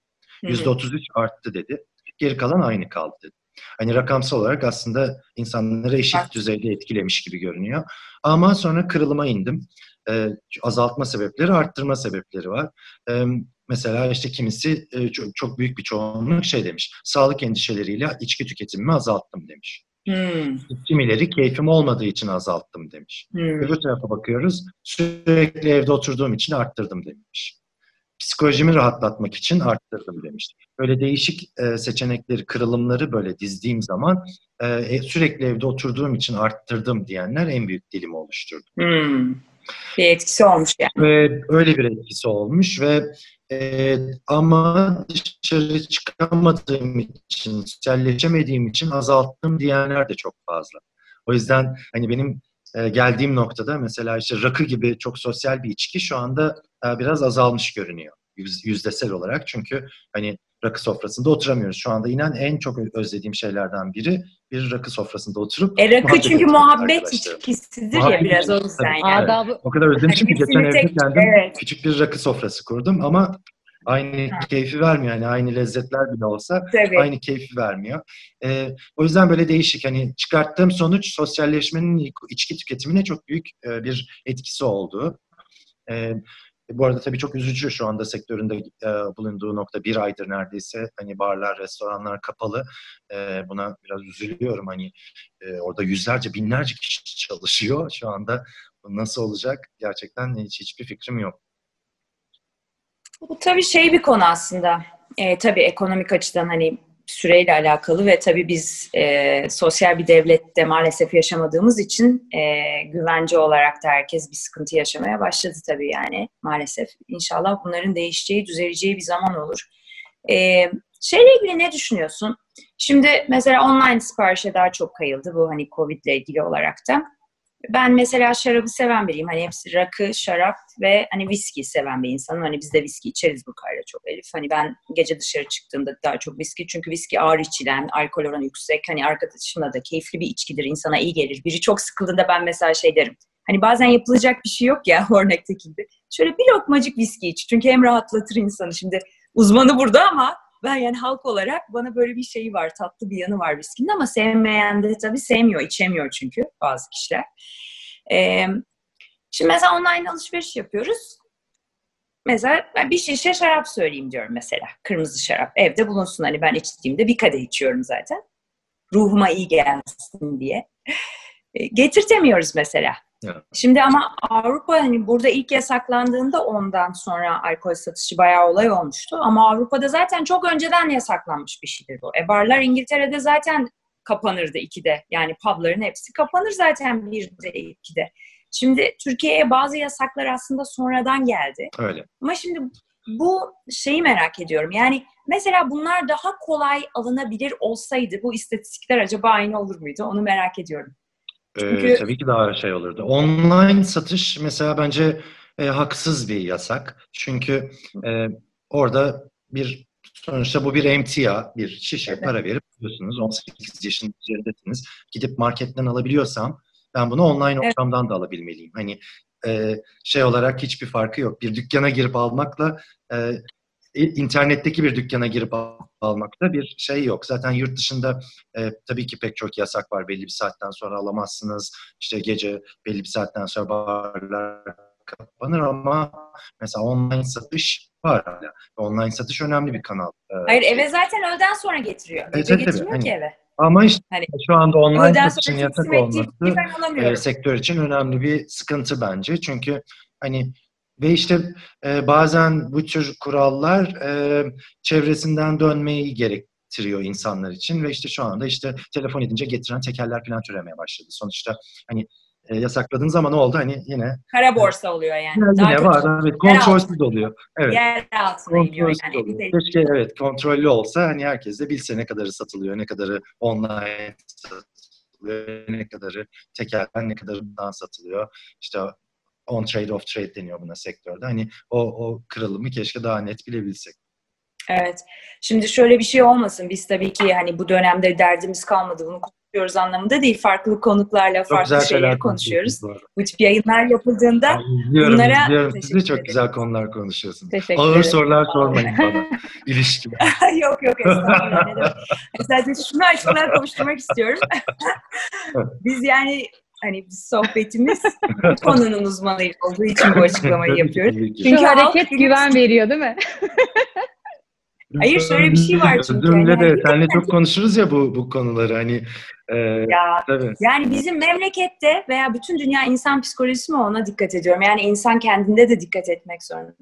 Speaker 1: Hı hı.
Speaker 2: %33 arttı dedi. Geri kalan aynı kaldı dedi. Hani rakamsal olarak aslında insanları eşit düzeyde etkilemiş gibi görünüyor. Ama sonra kırılıma indim. Ee, azaltma sebepleri, arttırma sebepleri var. Ee, mesela işte kimisi e, çok, çok büyük bir çoğunluk şey demiş. Sağlık endişeleriyle içki tüketimimi azalttım demiş.
Speaker 1: Hmm,
Speaker 2: Kimileri keyfim olmadığı için azalttım demiş.
Speaker 1: hmm.
Speaker 2: Öbür tarafa bakıyoruz. Sürekli evde oturduğum için arttırdım demiş. Psikolojimi rahatlatmak için arttırdım demiş. Böyle değişik e, seçenekleri, kırılımları böyle dizdiğim zaman e, sürekli evde oturduğum için arttırdım diyenler en büyük dilimi oluşturdu.
Speaker 1: Hmm. Bir etkisi olmuş yani.
Speaker 2: Ve öyle bir etkisi olmuş ve e, ama dışarı çıkamadığım için, sosyalleşemediğim için azalttım diyenler de çok fazla. O yüzden hani benim e, geldiğim noktada mesela işte rakı gibi çok sosyal bir içki şu anda e, biraz azalmış görünüyor yüz- yüzdesel olarak. Çünkü hani rakı sofrasında oturamıyoruz. Şu anda inen en çok özlediğim şeylerden biri bir rakı sofrasında oturup
Speaker 1: E rakı çünkü muhabbet
Speaker 2: Muhabbet
Speaker 1: ya biraz o yüzden yani.
Speaker 2: Evet.
Speaker 3: Adabı
Speaker 2: O kadar özlemişim ki geçen evde kendim
Speaker 1: evet.
Speaker 2: küçük bir rakı sofrası kurdum ama aynı
Speaker 1: Ha.
Speaker 2: keyfi vermiyor. Yani aynı lezzetler bile olsa
Speaker 1: Tabii.
Speaker 2: aynı keyfi vermiyor. Ee, o yüzden böyle değişik. Hani çıkarttığım sonuç sosyalleşmenin içki tüketimine çok büyük e, bir etkisi oldu. Ee, bu arada tabii çok üzücü şu anda sektöründe e, bulunduğu nokta bir aydır neredeyse. Hani barlar, restoranlar kapalı. E, buna biraz üzülüyorum. Hani e, orada yüzlerce, binlerce kişi çalışıyor. Şu anda bu nasıl olacak gerçekten hiç hiçbir fikrim yok.
Speaker 1: Bu tabii şey bir konu aslında. E, tabii ekonomik açıdan hani süreyle alakalı ve tabii biz e, sosyal bir devlette maalesef yaşamadığımız için e, güvence olarak da herkes bir sıkıntı yaşamaya başladı tabii yani maalesef. İnşallah bunların değişeceği, düzeleceği bir zaman olur. E, şeyle ilgili ne düşünüyorsun? Şimdi mesela online siparişe daha çok kayıldı bu hani Covid ile ilgili olarak da. Ben mesela şarabı seven biriyim. Hani hepsi rakı, şarap ve hani viski seven bir insanım. Hani biz de viski içeriz bu kayra çok Elif. Hani ben gece dışarı çıktığımda daha çok viski. Çünkü viski ağır içilen, alkol oranı yüksek. Hani arkadaşımla da keyifli bir içkidir. insana iyi gelir. Biri çok sıkıldığında ben mesela şey derim. Hani bazen yapılacak bir şey yok ya örnekteki gibi. Şöyle bir lokmacık viski iç. Çünkü hem rahatlatır insanı. Şimdi uzmanı burada ama ben yani halk olarak bana böyle bir şeyi var, tatlı bir yanı var viskinin ama sevmeyen de tabii sevmiyor, içemiyor çünkü bazı kişiler. Ee, şimdi mesela online alışveriş yapıyoruz. Mesela ben bir şişe şarap söyleyeyim diyorum mesela. Kırmızı şarap. Evde bulunsun hani ben içtiğimde bir kadeh içiyorum zaten. Ruhuma iyi gelsin diye. Getirtemiyoruz mesela.
Speaker 2: Evet.
Speaker 1: Şimdi ama Avrupa hani burada ilk yasaklandığında ondan sonra alkol satışı bayağı olay olmuştu. Ama Avrupa'da zaten çok önceden yasaklanmış bir şeydir bu. E barlar İngiltere'de zaten kapanırdı ikide. Yani pubların hepsi kapanır zaten birde ikide. Şimdi Türkiye'ye bazı yasaklar aslında sonradan geldi.
Speaker 2: Öyle.
Speaker 1: Ama şimdi bu şeyi merak ediyorum. Yani mesela bunlar daha kolay alınabilir olsaydı bu istatistikler acaba aynı olur muydu? Onu merak ediyorum. Çünkü-
Speaker 2: Ee, tabii ki daha şey olurdu. Online satış mesela bence e, haksız bir yasak. Çünkü e, orada bir sonuçta bu bir emtia, bir şişe
Speaker 1: Evet.
Speaker 2: para verip alıyorsunuz. 18 yaşın üzerindesiniz. Gidip marketten alabiliyorsam ben bunu online
Speaker 1: Evet.
Speaker 2: ortamdan da alabilmeliyim. Hani e, şey olarak hiçbir farkı yok. Bir dükkana girip almakla e, internetteki bir dükkana girip al- almakta bir şey yok. Zaten yurt dışında e, tabii ki pek çok yasak var. Belli bir saatten sonra alamazsınız. İşte gece belli bir saatten sonra barlar kapanır ama mesela online satış var hala. Online satış önemli bir kanal. E,
Speaker 1: Hayır eve zaten öğleden sonra getiriyor. Gece
Speaker 2: tabii, tabii.
Speaker 1: getirmiyor
Speaker 2: Hani
Speaker 1: ki eve.
Speaker 2: Ama işte
Speaker 1: Hani
Speaker 2: şu anda online satışın
Speaker 1: sonra
Speaker 2: yasak
Speaker 1: ettiği
Speaker 2: olması e, sektör için önemli bir sıkıntı bence. Çünkü hani ve işte e, bazen bu tür kurallar e, çevresinden dönmeyi gerektiriyor insanlar için ve işte şu anda işte telefon edince getiren tekerler falan türemeye başladı. Sonuçta hani e, yasakladığın zaman ne oldu? Hani yine
Speaker 1: Kara borsa oluyor yani.
Speaker 2: yine,
Speaker 1: Daha
Speaker 2: yine
Speaker 1: çok
Speaker 2: var. Evet, kontrolsüz oluyor. Evet.
Speaker 1: yer altına iniyor
Speaker 2: Kontrolsüz
Speaker 1: yani.
Speaker 2: oluyor. Keşke evet kontrollü olsa hani herkes de bilse ne kadarı satılıyor, ne kadarı online satılıyor, ne kadarı tekelden, ne kadarından satılıyor. İşte on trade off trade deniyor buna sektörde. Hani o, o kırılımı keşke daha net bilebilsek.
Speaker 1: Evet. Şimdi şöyle bir şey olmasın. Biz tabii ki hani bu dönemde derdimiz kalmadı. Bunu konuşuyoruz anlamında değil. Farklı konuklarla
Speaker 2: Çok
Speaker 1: farklı
Speaker 2: şeyler
Speaker 1: konuşuyoruz.
Speaker 2: bu
Speaker 1: tip yayınlar yapıldığında
Speaker 2: Ben izliyorum,
Speaker 1: bunlara
Speaker 2: izliyorum. Siz de çok
Speaker 1: ederim.
Speaker 2: güzel konular konuşuyorsunuz.
Speaker 3: Teşekkür
Speaker 2: Ağır
Speaker 3: ederim.
Speaker 2: sorular sormayın bana. İlişki.
Speaker 1: yok yok estağfurullah. demek. Sadece şunu açmadan konuşturmak istiyorum. Biz yani hani biz sohbetimiz konunun uzmanı olduğu için bu açıklamayı yapıyoruz. Çünkü
Speaker 3: Şu hareket
Speaker 1: bilim-
Speaker 3: güven veriyor değil mi?
Speaker 1: Hayır, şöyle bir şey var çünkü.
Speaker 2: Özümle
Speaker 1: Yani
Speaker 2: de
Speaker 1: hakikaten-
Speaker 2: seninle çok konuşuruz ya bu bu konuları hani e,
Speaker 1: Ya
Speaker 2: tabii.
Speaker 1: Yani bizim memlekette veya bütün dünya insan psikolojisi mi ona dikkat ediyorum. Yani insan kendinde de dikkat etmek zorunda.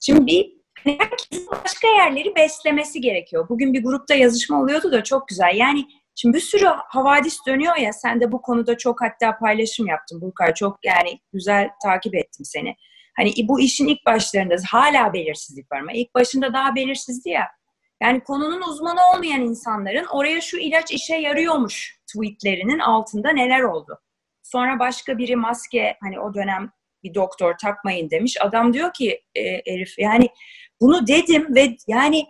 Speaker 1: Şimdi bir hani herkesin başka yerleri beslemesi gerekiyor. Bugün bir grupta yazışma oluyordu da çok güzel. Yani şimdi bir sürü havadis dönüyor ya sen de bu konuda çok hatta paylaşım yaptın Burkay. Çok yani güzel takip ettim seni. Hani bu işin ilk başlarında hala belirsizlik var ama ilk başında daha belirsizdi ya. Yani konunun uzmanı olmayan insanların oraya şu ilaç işe yarıyormuş tweetlerinin altında neler oldu. Sonra başka biri maske hani o dönem bir doktor takmayın demiş. Adam diyor ki e, Elif yani bunu dedim ve yani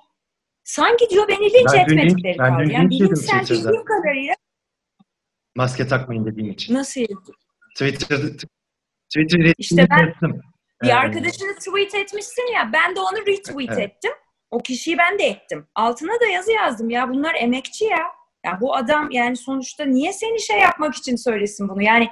Speaker 1: Sanki diyor beni linç
Speaker 2: Ben linç-
Speaker 1: etmedikleri
Speaker 2: ben
Speaker 1: kaldı.
Speaker 2: dün
Speaker 1: Yani
Speaker 2: linç
Speaker 1: bilimsel
Speaker 2: Twitter'da.
Speaker 1: bildiğim kadarıyla
Speaker 2: Maske takmayın dediğim için.
Speaker 1: nasıl
Speaker 2: Twitter'da Twitter
Speaker 1: İşte ben-
Speaker 2: ettim.
Speaker 1: Bir
Speaker 2: Ee,
Speaker 1: arkadaşını tweet etmişsin ya ben de onu retweet
Speaker 2: Evet.
Speaker 1: ettim. O kişiyi ben de ettim. Altına da yazı yazdım ya bunlar emekçi ya. Ya bu adam yani sonuçta niye seni şey yapmak için söylesin bunu? Yani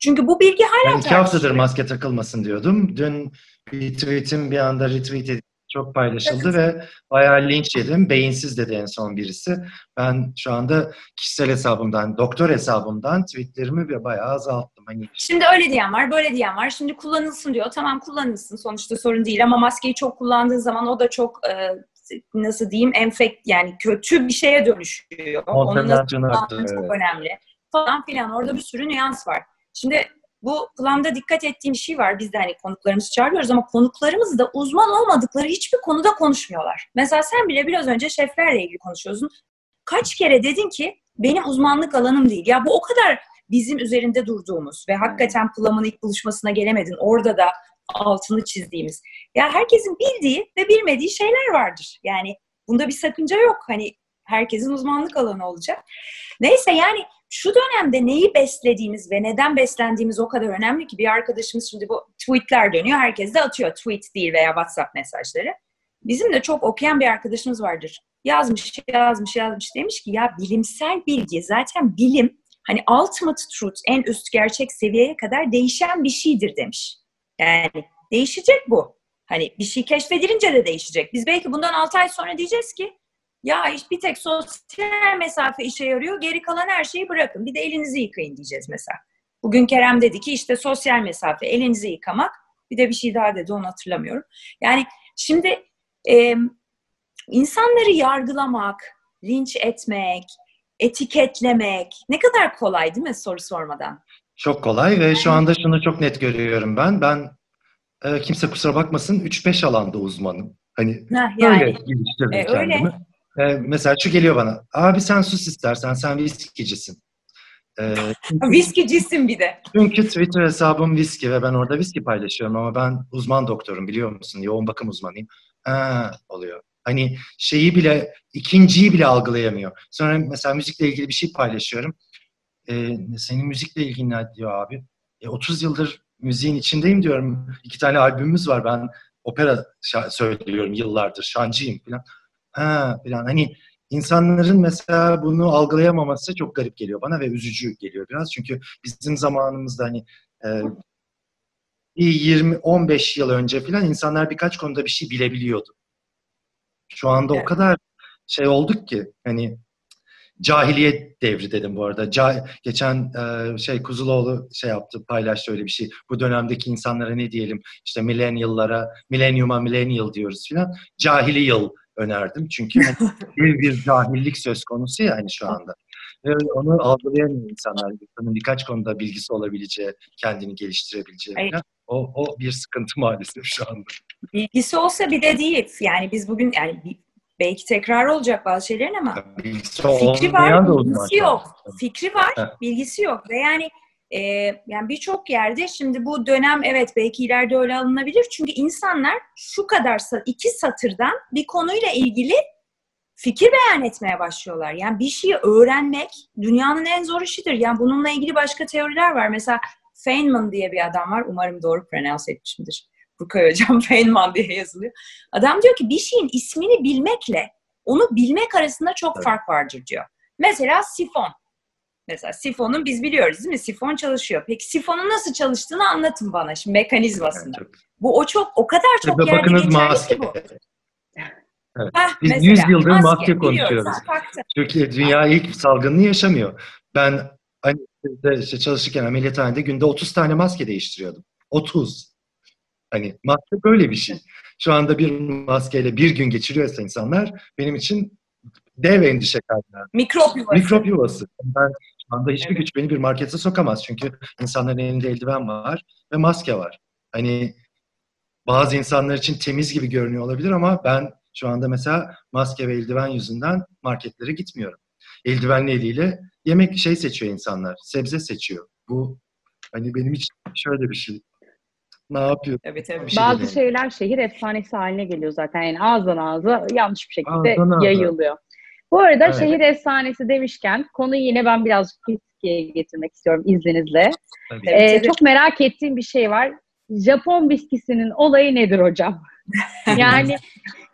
Speaker 1: çünkü bu bilgi hala
Speaker 2: Ben iki haftadır maske takılmasın diyordum. Dün bir tweetim bir anda retweet edildi. Çok paylaşıldı ve bayağı linç yedim. Beyinsiz dedi en son birisi. Ben şu anda kişisel hesabımdan, doktor hesabımdan tweetlerimi bir bayağı azalttım. Hani
Speaker 1: Şimdi öyle diyen var, böyle diyen var. Şimdi kullanılsın diyor. Tamam kullanılsın sonuçta sorun değil ama maskeyi çok kullandığın zaman o da çok e, nasıl diyeyim enfekt yani kötü bir şeye dönüşüyor. Onu nasıl çok önemli falan filan. Orada bir sürü nüans var. Şimdi bu planda dikkat ettiğim şey var. Biz de hani konuklarımızı çağırıyoruz ama konuklarımız da uzman olmadıkları hiçbir konuda konuşmuyorlar. Mesela sen bile biraz önce şeflerle ilgili konuşuyorsun. Kaç kere dedin ki benim uzmanlık alanım değil. Ya bu o kadar bizim üzerinde durduğumuz ve hakikaten Plum'ın ilk buluşmasına gelemedin. Orada da altını çizdiğimiz. Ya herkesin bildiği ve bilmediği şeyler vardır. Yani bunda bir sakınca yok. Hani herkesin uzmanlık alanı olacak. Neyse yani şu dönemde neyi beslediğimiz ve neden beslendiğimiz o kadar önemli ki bir arkadaşımız şimdi bu tweetler dönüyor. Herkes de atıyor tweet değil veya WhatsApp mesajları. Bizim de çok okuyan bir arkadaşımız vardır. Yazmış, yazmış, yazmış demiş ki ya bilimsel bilgi zaten bilim hani ultimate truth en üst gerçek seviyeye kadar değişen bir şeydir demiş. Yani değişecek bu. Hani bir şey keşfedilince de değişecek. Biz belki bundan 6 ay sonra diyeceğiz ki ya iş bir tek sosyal mesafe işe yarıyor. Geri kalan her şeyi bırakın. Bir de elinizi yıkayın diyeceğiz mesela. Bugün Kerem dedi ki işte sosyal mesafe, elinizi yıkamak. Bir de bir şey daha dedi onu hatırlamıyorum. Yani şimdi e, insanları yargılamak, linç etmek, etiketlemek ne kadar kolay değil mi soru sormadan?
Speaker 2: Çok kolay ve şu anda şunu çok net görüyorum ben. Ben e, kimse kusura bakmasın 3-5 alanda uzmanım. Hani
Speaker 1: Heh,
Speaker 2: Öyle
Speaker 1: yani
Speaker 2: geliştirdim
Speaker 1: E, öyle.
Speaker 2: E, mesela şu geliyor bana. Abi sen sus istersen sen viskicisin. E,
Speaker 1: viskicisin bir de.
Speaker 2: çünkü Twitter hesabım viski ve ben orada viski paylaşıyorum ama ben uzman doktorum biliyor musun? Yoğun bakım uzmanıyım. Ha, oluyor. Hani şeyi bile, ikinciyi bile algılayamıyor. Sonra mesela müzikle ilgili bir şey paylaşıyorum. E, senin müzikle ilgili ne diyor abi? E, 30 yıldır müziğin içindeyim diyorum. İki tane albümümüz var. Ben opera söylüyorum yıllardır. Şancıyım falan. Ha falan. Hani insanların mesela bunu algılayamaması çok garip geliyor bana ve üzücü geliyor biraz. Çünkü bizim zamanımızda hani e, bir 20-15 yıl önce falan insanlar birkaç konuda bir şey bilebiliyordu. Şu anda o
Speaker 1: Evet.
Speaker 2: kadar şey olduk ki hani cahiliye devri dedim bu arada. Ca- geçen e, şey Kuzuloğlu şey yaptı, paylaştı öyle bir şey. Bu dönemdeki insanlara ne diyelim işte millennial'lara, millennium'a millennial diyoruz filan. Cahili yıl önerdim. Çünkü hani bir bir cahillik söz konusu yani şu anda. Ve onu algılayamıyor insanlar. İnsanın birkaç konuda bilgisi olabileceği, kendini geliştirebileceği falan. O, o bir sıkıntı maalesef şu anda.
Speaker 1: Bilgisi olsa bir de değil. Yani biz bugün yani belki tekrar olacak bazı şeylerin ama
Speaker 2: Bilgisi
Speaker 1: fikri var, bilgisi yok. Fikri var, bilgisi yok. Ve yani e, yani birçok yerde şimdi bu dönem evet belki ileride öyle alınabilir. Çünkü insanlar şu kadar iki satırdan bir konuyla ilgili fikir beyan etmeye başlıyorlar. Yani bir şeyi öğrenmek dünyanın en zor işidir. Yani bununla ilgili başka teoriler var. Mesela Feynman diye bir adam var. Umarım doğru pronounce etmişimdir. Burkay Hocam Feynman diye yazılıyor. Adam diyor ki bir şeyin ismini bilmekle onu bilmek arasında çok
Speaker 2: Evet.
Speaker 1: fark vardır diyor. Mesela sifon. Mesela sifonun biz biliyoruz değil mi? Sifon çalışıyor. Peki sifonun nasıl çalıştığını anlatın bana şimdi mekanizmasını. Bu o çok o kadar çok
Speaker 2: Tabii
Speaker 1: yerde
Speaker 2: bakınız
Speaker 1: geçerli
Speaker 2: maske.
Speaker 1: ki bu.
Speaker 2: Evet.
Speaker 1: Hah,
Speaker 2: Biz
Speaker 1: mesela,
Speaker 2: 100 yıldır maske
Speaker 1: biliyoruz,
Speaker 2: konuşuyoruz. Türkiye dünya ilk salgını yaşamıyor. Ben hani işte çalışırken ameliyathanede günde 30 tane maske değiştiriyordum. 30. Hani maske böyle bir şey. Şu anda bir maskeyle bir gün geçiriyorsa insanlar benim için dev endişe kaynağı.
Speaker 1: Mikrop yuvası.
Speaker 2: Mikrop yuvası. Ben şu anda hiçbir güç beni bir markete sokamaz. Çünkü insanların elinde eldiven var ve maske var. Hani bazı insanlar için temiz gibi görünüyor olabilir ama ben şu anda mesela maske ve eldiven yüzünden marketlere gitmiyorum. Eldivenli eliyle yemek şey seçiyor insanlar. Sebze seçiyor. Bu hani benim için şöyle bir şey. ne yapıyor?
Speaker 1: Evet, evet.
Speaker 2: Bir şey
Speaker 3: Bazı
Speaker 2: demiyorum.
Speaker 3: şeyler şehir efsanesi haline geliyor zaten. Yani ağızdan ağza yanlış bir şekilde
Speaker 2: Ağızdan ağza.
Speaker 3: Bu arada
Speaker 2: Evet.
Speaker 3: şehir efsanesi demişken konuyu yine ben birazcık Türkiye'ye getirmek istiyorum izninizle.
Speaker 2: Tabii.
Speaker 3: Ee,
Speaker 1: evet.
Speaker 3: çok merak ettiğim bir şey var. Japon viskisinin olayı nedir hocam? yani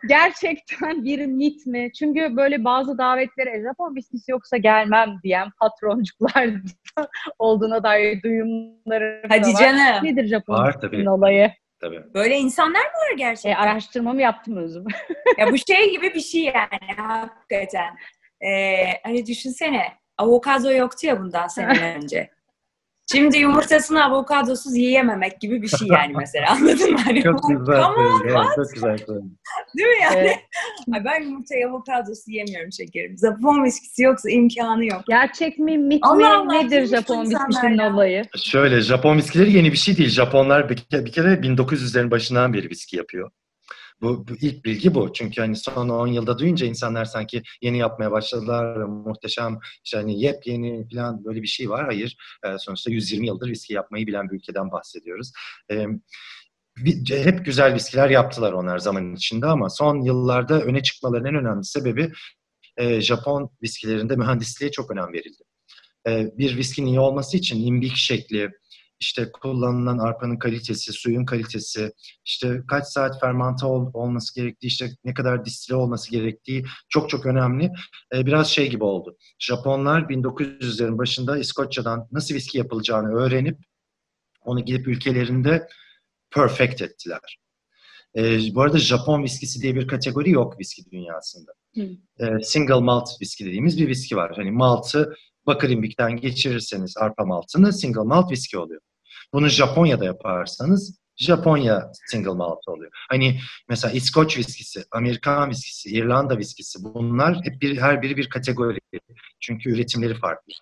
Speaker 3: gerçekten bir mit mi? Çünkü böyle bazı davetlere Japon viskisi yoksa gelmem diyen patroncuklar olduğuna dair duyumlarım da
Speaker 1: Hadi
Speaker 3: var.
Speaker 1: canım.
Speaker 3: Nedir Japon
Speaker 2: Var
Speaker 3: viskisinin
Speaker 2: tabii.
Speaker 3: olayı?
Speaker 2: Tabii.
Speaker 1: Böyle insanlar mı var gerçekten?
Speaker 3: E, araştırmamı yaptım özüm.
Speaker 1: Ya bu şey gibi bir şey yani hakikaten. Ee, hani düşünsene avokado yoktu ya bundan seneler önce. Şimdi yumurtasını avokadosuz yiyememek gibi bir şey yani mesela anladın mı? Hani
Speaker 2: Çok
Speaker 1: bu-
Speaker 2: güzel
Speaker 1: Ama
Speaker 2: söyledi. Evet, çok güzel söyledi.
Speaker 1: değil mi yani?
Speaker 3: Evet.
Speaker 1: Ay ben yumurtayı avokadosuz yiyemiyorum şekerim. Japon viskisi yoksa imkanı yok.
Speaker 3: Gerçek mi, mit
Speaker 1: Allah
Speaker 3: mi,
Speaker 1: Allah,
Speaker 3: nedir Japon viskisinin olayı?
Speaker 2: Şöyle Japon viskileri yeni bir şey değil. Japonlar bir kere, bir kere 1900'lerin başından beri viski yapıyor. Bu, bu ilk bilgi bu. Çünkü hani son 10 yılda duyunca insanlar sanki yeni yapmaya başladılar. Muhteşem işte hani yepyeni falan böyle bir şey var. Hayır. Ee, sonuçta 120 yıldır viski yapmayı bilen bir ülkeden bahsediyoruz. Bir- hep güzel viskiler yaptılar onlar zaman içinde ama son yıllarda öne çıkmaların en önemli sebebi e, Japon viskilerinde mühendisliğe çok önem verildi. E, bir viskinin iyi olması için imbik şekli, işte kullanılan arpanın kalitesi, suyun kalitesi, işte kaç saat fermante ol- olması gerektiği, işte ne kadar distile olması gerektiği çok çok önemli. E, biraz şey gibi oldu. Japonlar 1900'lerin başında İskoçya'dan nasıl viski yapılacağını öğrenip onu gidip ülkelerinde perfect ettiler. E, bu arada Japon viskisi diye bir kategori yok viski dünyasında.
Speaker 3: Hı.
Speaker 2: E, single malt viski dediğimiz bir viski var. Hani maltı bakır imbikten geçirirseniz arpa maltını single malt viski oluyor. Bunu Japonya'da yaparsanız Japonya single malt oluyor. Hani mesela İskoç viskisi, Amerikan viskisi, İrlanda viskisi bunlar hep bir, her biri bir kategori. Çünkü üretimleri farklı.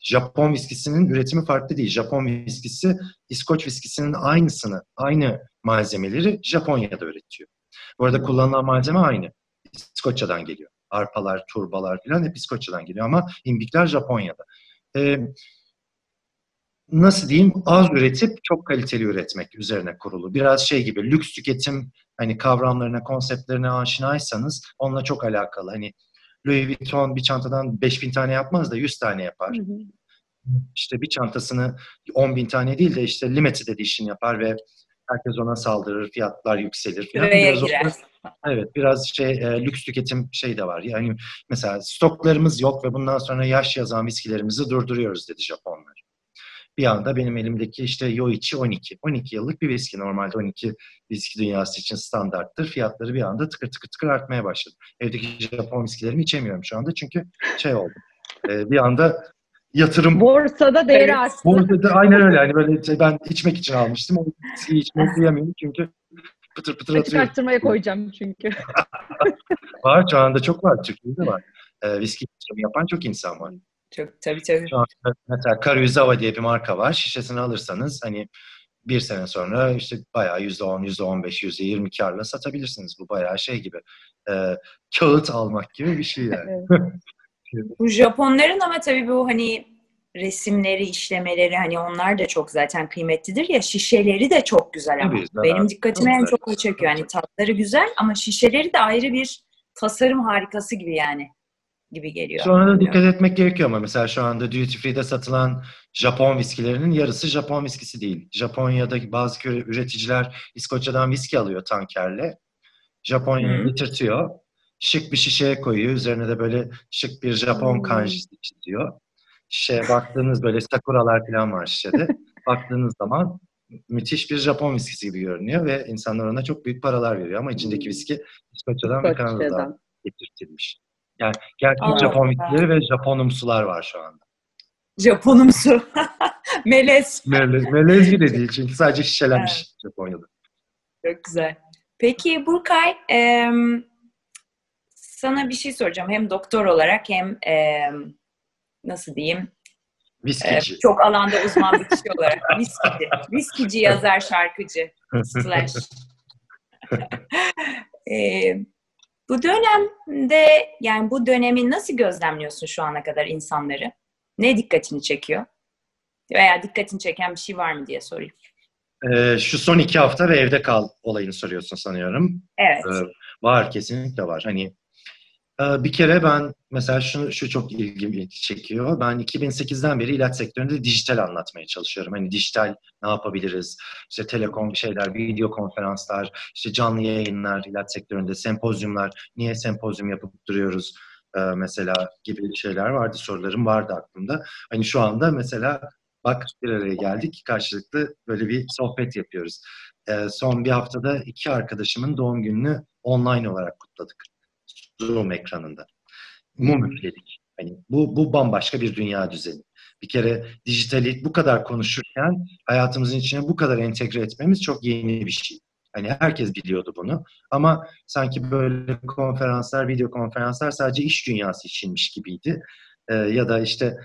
Speaker 2: Japon viskisinin üretimi farklı değil. Japon viskisi İskoç viskisinin aynısını, aynı malzemeleri Japonya'da üretiyor. Bu arada kullanılan malzeme aynı. İskoçya'dan geliyor. Arpalar, turbalar falan hep İskoçya'dan geliyor ama imbikler Japonya'da. Ee, nasıl diyeyim? Az üretip çok kaliteli üretmek üzerine kurulu. Biraz şey gibi lüks tüketim hani kavramlarına, konseptlerine aşinaysanız onunla çok alakalı. Hani Louis Vuitton bir çantadan 5000 tane yapmaz da 100 tane yapar.
Speaker 3: Hı hı.
Speaker 2: İşte bir çantasını 10 bin tane değil de işte limited edition yapar ve herkes ona saldırır, fiyatlar yükselir. falan. Biraz o-
Speaker 1: girer.
Speaker 2: Evet, biraz şey e, lüks tüketim şey de var. Yani mesela stoklarımız yok ve bundan sonra yaş yazan viskilerimizi durduruyoruz dedi Japonlar. Bir anda benim elimdeki işte Yoichi 12. 12 yıllık bir viski. Normalde 12 viski dünyası için standarttır. Fiyatları bir anda tıkır tıkır tıkır artmaya başladı. Evdeki Japon viskilerimi içemiyorum şu anda çünkü şey oldu. e, bir anda yatırım
Speaker 3: Borsada değeri
Speaker 1: Evet.
Speaker 3: arttı.
Speaker 2: Burada da aynen öyle. Yani böyle şey, ben içmek için almıştım. O viskiyi içmeyi kıyamıyorum çünkü pıtır pıtır
Speaker 3: Açık
Speaker 2: atıyor.
Speaker 3: arttırmaya koyacağım çünkü.
Speaker 2: Var şu anda çok var. Türkiye'de var. Ee, viski yapan çok insan var.
Speaker 1: Çok tabii tabii.
Speaker 2: Şu anda mesela Karuizawa diye bir marka var. Şişesini alırsanız hani bir sene sonra işte bayağı yüzde on, yüzde on beş, yüzde yirmi karla satabilirsiniz. Bu bayağı şey gibi. E, kağıt almak gibi bir şey yani.
Speaker 1: Bu Japonların ama tabii bu hani resimleri, işlemeleri hani onlar da çok zaten kıymetlidir ya şişeleri de çok güzel ama.
Speaker 2: Tabii.
Speaker 1: Benim dikkatimi en çok o çekiyor. Yani tatları güzel ama şişeleri de ayrı bir tasarım harikası gibi yani gibi geliyor.
Speaker 2: Sonra da dikkat etmek gerekiyor ama mesela şu anda duty free'de satılan Japon viskilerinin yarısı Japon viskisi değil. Japonya'daki bazı üreticiler İskoçya'dan viski alıyor tankerle. Japonya'ya
Speaker 1: Hı.
Speaker 2: getirtiyor. Şık bir şişeye koyuyor. Üzerine de böyle şık bir Japon
Speaker 3: Hmm.
Speaker 2: kanjisi çiziyor. Şişeye baktığınız böyle sakuralar falan var şişede. baktığınız zaman müthiş bir Japon viskisi gibi görünüyor ve insanlar ona çok büyük paralar veriyor ama içindeki viski İskoçya'dan ve Kanada'dan getirtilmiş. Yani gerçek
Speaker 1: Aa,
Speaker 2: Japon
Speaker 1: güzel.
Speaker 2: viskileri ve Japonumsular var şu anda.
Speaker 1: Japonumsu. Melez.
Speaker 2: Melez, melez bile değil çünkü sadece şişelenmiş
Speaker 1: Evet.
Speaker 2: Japonya'da.
Speaker 1: Çok güzel. Peki Burkay, em, sana bir şey soracağım. Hem doktor olarak hem em, nasıl diyeyim, e,
Speaker 2: Viskici.
Speaker 1: çok alanda uzman bir kişi olarak viskici. Viskici yazar, şarkıcı. Slash. Ee, bu dönemde yani bu dönemi nasıl gözlemliyorsun şu ana kadar insanları? Ne dikkatini çekiyor? Veya dikkatini çeken bir şey var mı diye sorayım.
Speaker 2: Ee, şu son iki hafta ve evde kal olayını soruyorsun sanıyorum.
Speaker 1: Evet.
Speaker 2: Ee, var kesinlikle var. Hani bir kere ben mesela şunu şu çok ilgimi çekiyor. Ben 2008'den beri ilaç sektöründe dijital anlatmaya çalışıyorum. Hani dijital ne yapabiliriz? İşte telekom şeyler, video konferanslar, işte canlı yayınlar ilaç sektöründe, sempozyumlar. Niye sempozyum yapıp duruyoruz? Ee, mesela gibi şeyler vardı, sorularım vardı aklımda. Hani şu anda mesela bak bir araya geldik, karşılıklı böyle bir sohbet yapıyoruz. Ee, son bir haftada iki arkadaşımın doğum gününü online olarak kutladık. Zoom ekranında. Mum üfledik. Hani bu, bu bambaşka bir dünya düzeni. Bir kere dijitali bu kadar konuşurken hayatımızın içine bu kadar entegre etmemiz çok yeni bir şey. Hani herkes biliyordu bunu. Ama sanki böyle konferanslar, video konferanslar sadece iş dünyası içinmiş gibiydi. Ee, ya da işte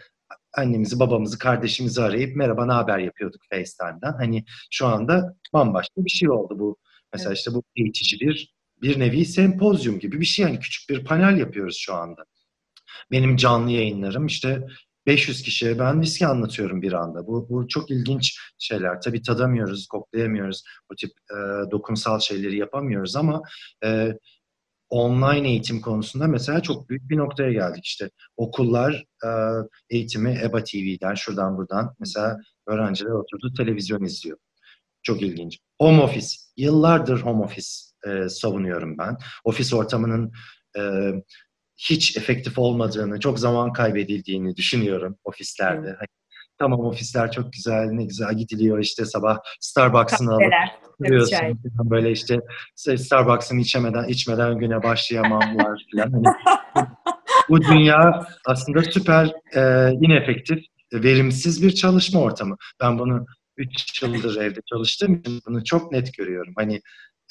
Speaker 2: annemizi, babamızı, kardeşimizi arayıp merhaba ne haber yapıyorduk FaceTime'dan. Hani şu anda bambaşka bir şey oldu bu. Mesela işte bu eğitici bir bir nevi sempozyum gibi bir şey. Yani küçük bir panel yapıyoruz şu anda. Benim canlı yayınlarım işte 500 kişiye ben viski anlatıyorum bir anda. Bu, bu çok ilginç şeyler. Tabii tadamıyoruz, koklayamıyoruz. O tip e, dokunsal şeyleri yapamıyoruz ama e, online eğitim konusunda mesela çok büyük bir noktaya geldik. İşte okullar e, eğitimi EBA TV'den, şuradan buradan mesela öğrenciler oturdu televizyon izliyor. Çok ilginç. Home office. Yıllardır home office e, savunuyorum ben. Ofis ortamının e, hiç efektif olmadığını, çok zaman kaybedildiğini düşünüyorum ofislerde. Hani, tamam ofisler çok güzel, ne güzel gidiliyor işte sabah Starbucks'ın alıp duruyorsun. Böyle işte Starbucks'ın içemeden, içmeden güne başlayamamlar falan. Hani, bu dünya aslında süper e, inefektif, verimsiz bir çalışma ortamı. Ben bunu 3 yıldır evde çalıştığım için bunu çok net görüyorum. Hani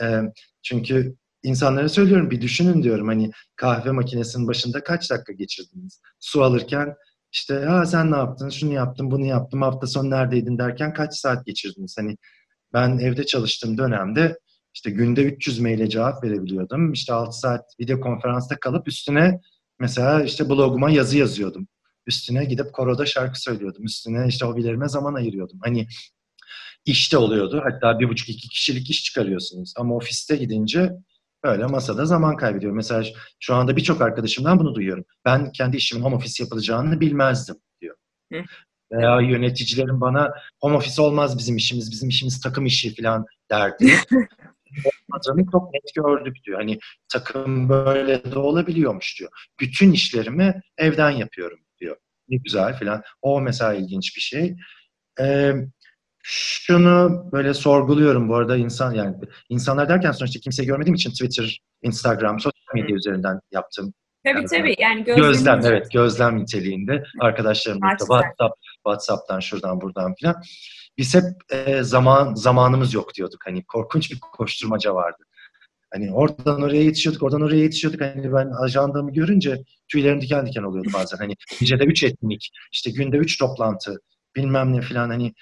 Speaker 2: e, çünkü insanlara söylüyorum bir düşünün diyorum hani kahve makinesinin başında kaç dakika geçirdiniz? Su alırken işte ha sen ne yaptın, şunu yaptım, bunu yaptım, hafta sonu neredeydin derken kaç saat geçirdiniz? Hani ben evde çalıştığım dönemde işte günde 300 maile cevap verebiliyordum. İşte 6 saat video konferansta kalıp üstüne mesela işte bloguma yazı yazıyordum. Üstüne gidip koroda şarkı söylüyordum. Üstüne işte hobilerime zaman ayırıyordum. Hani işte oluyordu. Hatta bir buçuk iki kişilik iş çıkarıyorsunuz. Ama ofiste gidince Öyle masada zaman kaybediyorum. Mesela şu anda birçok arkadaşımdan bunu duyuyorum. Ben kendi işimin home office yapılacağını bilmezdim diyor. Hı. Veya yöneticilerim bana home office olmaz bizim işimiz, bizim işimiz takım işi falan derdi. Olmadığını çok net gördük diyor. Hani takım böyle de olabiliyormuş diyor. Bütün işlerimi evden yapıyorum diyor. Ne güzel falan. O mesela ilginç bir şey. Ee, şunu böyle sorguluyorum bu arada insan yani insanlar derken sonuçta kimseyi görmediğim için Twitter, Instagram, sosyal medya üzerinden yaptım.
Speaker 1: Tabii yani, tabii yani
Speaker 2: gözlem, gözlem evet gözlem niteliğinde arkadaşlarımla WhatsApp, WhatsApp'tan şuradan buradan filan. Biz hep e, zaman zamanımız yok diyorduk. Hani korkunç bir koşturmaca vardı. Hani oradan oraya yetişiyorduk, oradan oraya yetişiyorduk. Hani ben ajandamı görünce tüylerim diken diken oluyordu bazen. Hani gecede üç etkinlik, işte günde üç toplantı, bilmem ne filan hani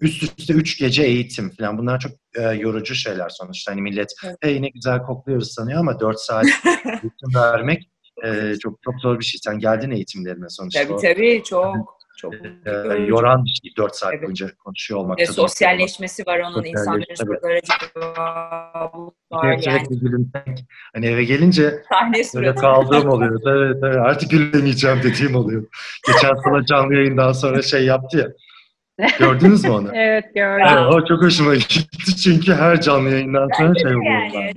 Speaker 2: üst üste üç gece eğitim falan bunlar çok e, yorucu şeyler sonuçta. Hani millet evet. hey ne güzel kokluyoruz sanıyor ama dört saat eğitim vermek e, çok çok zor bir şey. Sen geldin eğitimlerine sonuçta.
Speaker 1: Tabii tabii çok. Çok
Speaker 2: e, yoran bir şey. Dört saat evet. boyunca konuşuyor olmak.
Speaker 1: Ve sosyalleşmesi var onun. insanların sorulara cevabı var
Speaker 2: yani. Hani eve gelince böyle kaldığım oluyor. Evet, evet, artık gülemeyeceğim dediğim oluyor. Geçen sene canlı yayından sonra şey yaptı ya Gördünüz mü onu?
Speaker 3: evet gördüm.
Speaker 2: Evet, o çok hoşuma gitti çünkü her canlı yayından sonra şey oluyor.
Speaker 1: Yani.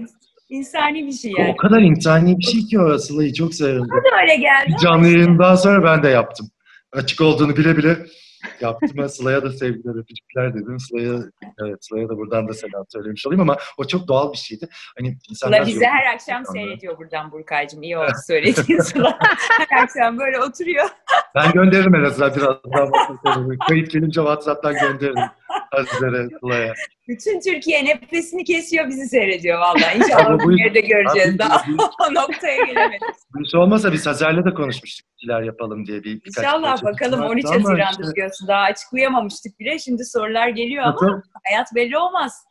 Speaker 1: İnsani bir şey yani.
Speaker 2: O kadar insani bir şey ki o Sıla'yı çok seviyorum.
Speaker 1: Bana da öyle geldi.
Speaker 2: Canlı yayından sonra ben de yaptım. Açık olduğunu bile bile yaptım. Sıla'ya da sevgiler, öpücükler dedim. Sıla'ya, evet Sıla'ya da buradan da selam söylemiş olayım ama o çok doğal bir şeydi. Hani
Speaker 1: Sıla bizi her akşam seyrediyor buradan Burkay'cığım. İyi oldu söylediğin Sıla. her akşam böyle oturuyor.
Speaker 2: ben gönderirim en azından biraz daha. Kayıt gelince WhatsApp'tan gönderirim. Azizlere, Sıla'ya.
Speaker 1: Bütün Türkiye nefesini kesiyor bizi seyrediyor vallahi. İnşallah bu yerde göreceğiz. Daha o noktaya gelemedik.
Speaker 2: Bu iş olmasa biz Hazer'le de konuşmuştuk. Şeyler yapalım diye bir
Speaker 1: birkaç İnşallah bakalım 13 Haziran'da işte... biliyorsun. Daha açıklayamamıştık bile. Şimdi sorular geliyor ama Tabii. hayat belli olmaz.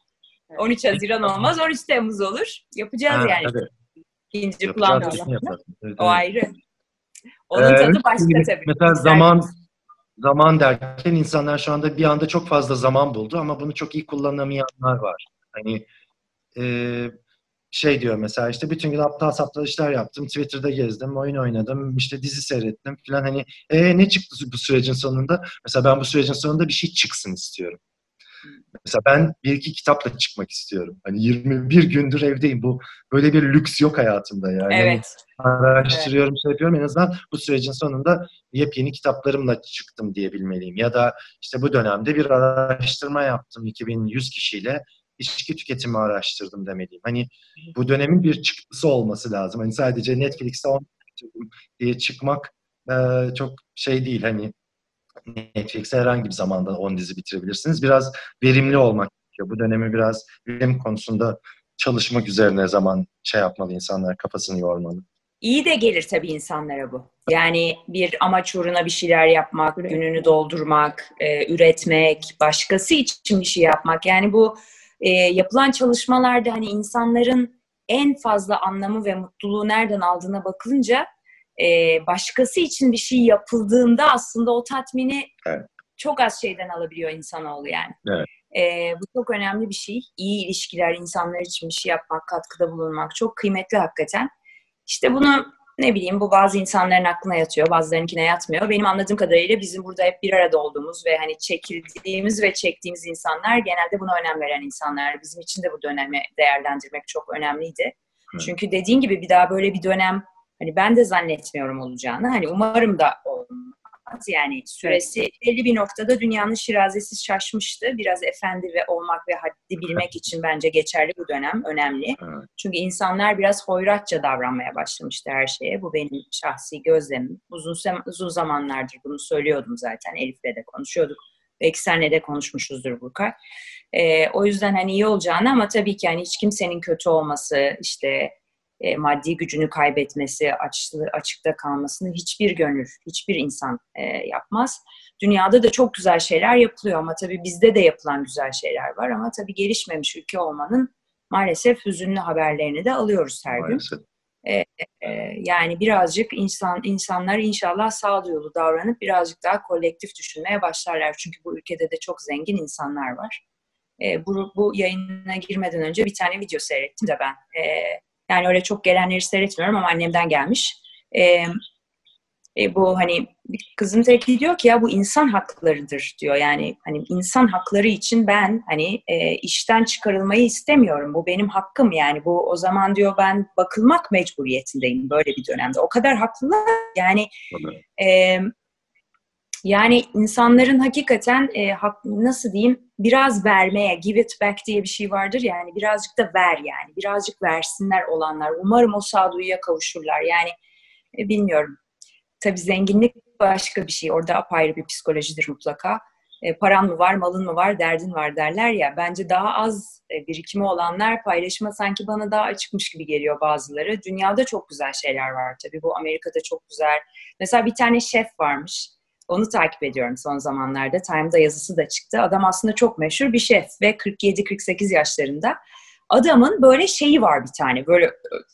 Speaker 1: 13 Haziran olmaz, 13 Temmuz olur. Yapacağız ha, yani. Tabii. İkinci plan. Evet, o ayrı. Onun ee, tadı başka tabii.
Speaker 2: Mesela zaman zaman derken insanlar şu anda bir anda çok fazla zaman buldu ama bunu çok iyi kullanamayanlar var. Hani e, şey diyor mesela işte bütün gün aptal saptal işler yaptım. Twitter'da gezdim, oyun oynadım, işte dizi seyrettim falan hani e, ne çıktı bu sürecin sonunda? Mesela ben bu sürecin sonunda bir şey çıksın istiyorum. Mesela ben bir iki kitapla çıkmak istiyorum. Hani 21 gündür evdeyim. Bu böyle bir lüks yok hayatımda yani.
Speaker 1: Evet.
Speaker 2: Araştırıyorum, evet. şey yapıyorum. En azından bu sürecin sonunda yepyeni kitaplarımla çıktım diyebilmeliyim. Ya da işte bu dönemde bir araştırma yaptım 2100 kişiyle içki tüketimi araştırdım demeliyim. Hani bu dönemin bir çıktısı olması lazım. Hani sadece Netflix'te on diye çıkmak e, çok şey değil. Hani Netflix'e herhangi bir zamanda 10 dizi bitirebilirsiniz. Biraz verimli olmak gerekiyor. Bu dönemi biraz verim konusunda çalışmak üzerine zaman şey yapmalı insanlar, kafasını yormalı.
Speaker 1: İyi de gelir tabii insanlara bu. Yani bir amaç uğruna bir şeyler yapmak, gününü doldurmak, e, üretmek, başkası için bir şey yapmak. Yani bu e, yapılan çalışmalarda hani insanların en fazla anlamı ve mutluluğu nereden aldığına bakılınca e, başkası için bir şey yapıldığında aslında o tatmini evet. çok az şeyden alabiliyor insanoğlu yani.
Speaker 2: Evet.
Speaker 1: E, bu çok önemli bir şey. İyi ilişkiler, insanlar için bir şey yapmak, katkıda bulunmak çok kıymetli hakikaten. İşte bunu ne bileyim bu bazı insanların aklına yatıyor, bazılarınkine yatmıyor. Benim anladığım kadarıyla bizim burada hep bir arada olduğumuz ve hani çekildiğimiz ve çektiğimiz insanlar genelde buna önem veren insanlar. Bizim için de bu dönemi değerlendirmek çok önemliydi. Hı. Çünkü dediğin gibi bir daha böyle bir dönem Hani ben de zannetmiyorum olacağını. Hani umarım da olmaz. Yani süresi belli bir noktada dünyanın şirazesi şaşmıştı. Biraz efendi ve olmak ve haddi bilmek için bence geçerli bu dönem önemli. Çünkü insanlar biraz hoyratça davranmaya başlamıştı her şeye. Bu benim şahsi gözlemim. Uzun, uzun zamanlardır bunu söylüyordum zaten. Elif'le de konuşuyorduk. Belki senle de konuşmuşuzdur Burkay. Ee, o yüzden hani iyi olacağını ama tabii ki hani hiç kimsenin kötü olması, işte e, maddi gücünü kaybetmesi, açlı, açıkta kalmasını hiçbir gönül, hiçbir insan e, yapmaz. Dünyada da çok güzel şeyler yapılıyor ama tabii bizde de yapılan güzel şeyler var ama tabii gelişmemiş ülke olmanın maalesef hüzünlü haberlerini de alıyoruz her maalesef. gün. E, e, yani birazcık insan insanlar inşallah sağduyulu davranıp birazcık daha kolektif düşünmeye başlarlar. Çünkü bu ülkede de çok zengin insanlar var. E, bu, bu yayına girmeden önce bir tane video seyrettim de ben. E, yani öyle çok gelenleri seyretmiyorum ama annemden gelmiş. E, e, bu hani kızım sürekli diyor ki ya bu insan haklarıdır diyor. Yani hani insan hakları için ben hani e, işten çıkarılmayı istemiyorum. Bu benim hakkım yani. Bu o zaman diyor ben bakılmak mecburiyetindeyim böyle bir dönemde. O kadar haklılar yani e, yani insanların hakikaten e, hak, nasıl diyeyim biraz vermeye, give it back diye bir şey vardır yani birazcık da ver yani birazcık versinler olanlar. Umarım o sağduyuya kavuşurlar yani e, bilmiyorum. Tabii zenginlik başka bir şey. Orada apayrı bir psikolojidir mutlaka. E, paran mı var, malın mı var, derdin var derler ya. Bence daha az e, birikimi olanlar paylaşıma sanki bana daha açıkmış gibi geliyor bazıları. Dünyada çok güzel şeyler var tabii. Bu Amerika'da çok güzel. Mesela bir tane şef varmış onu takip ediyorum son zamanlarda. Time'da yazısı da çıktı. Adam aslında çok meşhur bir şef ve 47-48 yaşlarında. Adamın böyle şeyi var bir tane. Böyle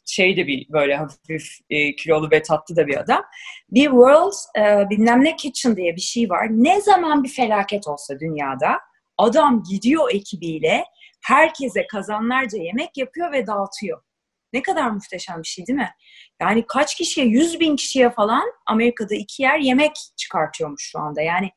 Speaker 1: şey de bir böyle hafif e, kilolu ve tatlı da bir adam. Bir World e, bilmem ne Kitchen diye bir şey var. Ne zaman bir felaket olsa dünyada adam gidiyor ekibiyle herkese kazanlarca yemek yapıyor ve dağıtıyor. Ne kadar muhteşem bir şey değil mi? Yani kaç kişiye, yüz bin kişiye falan Amerika'da iki yer yemek çıkartıyormuş şu anda. Yani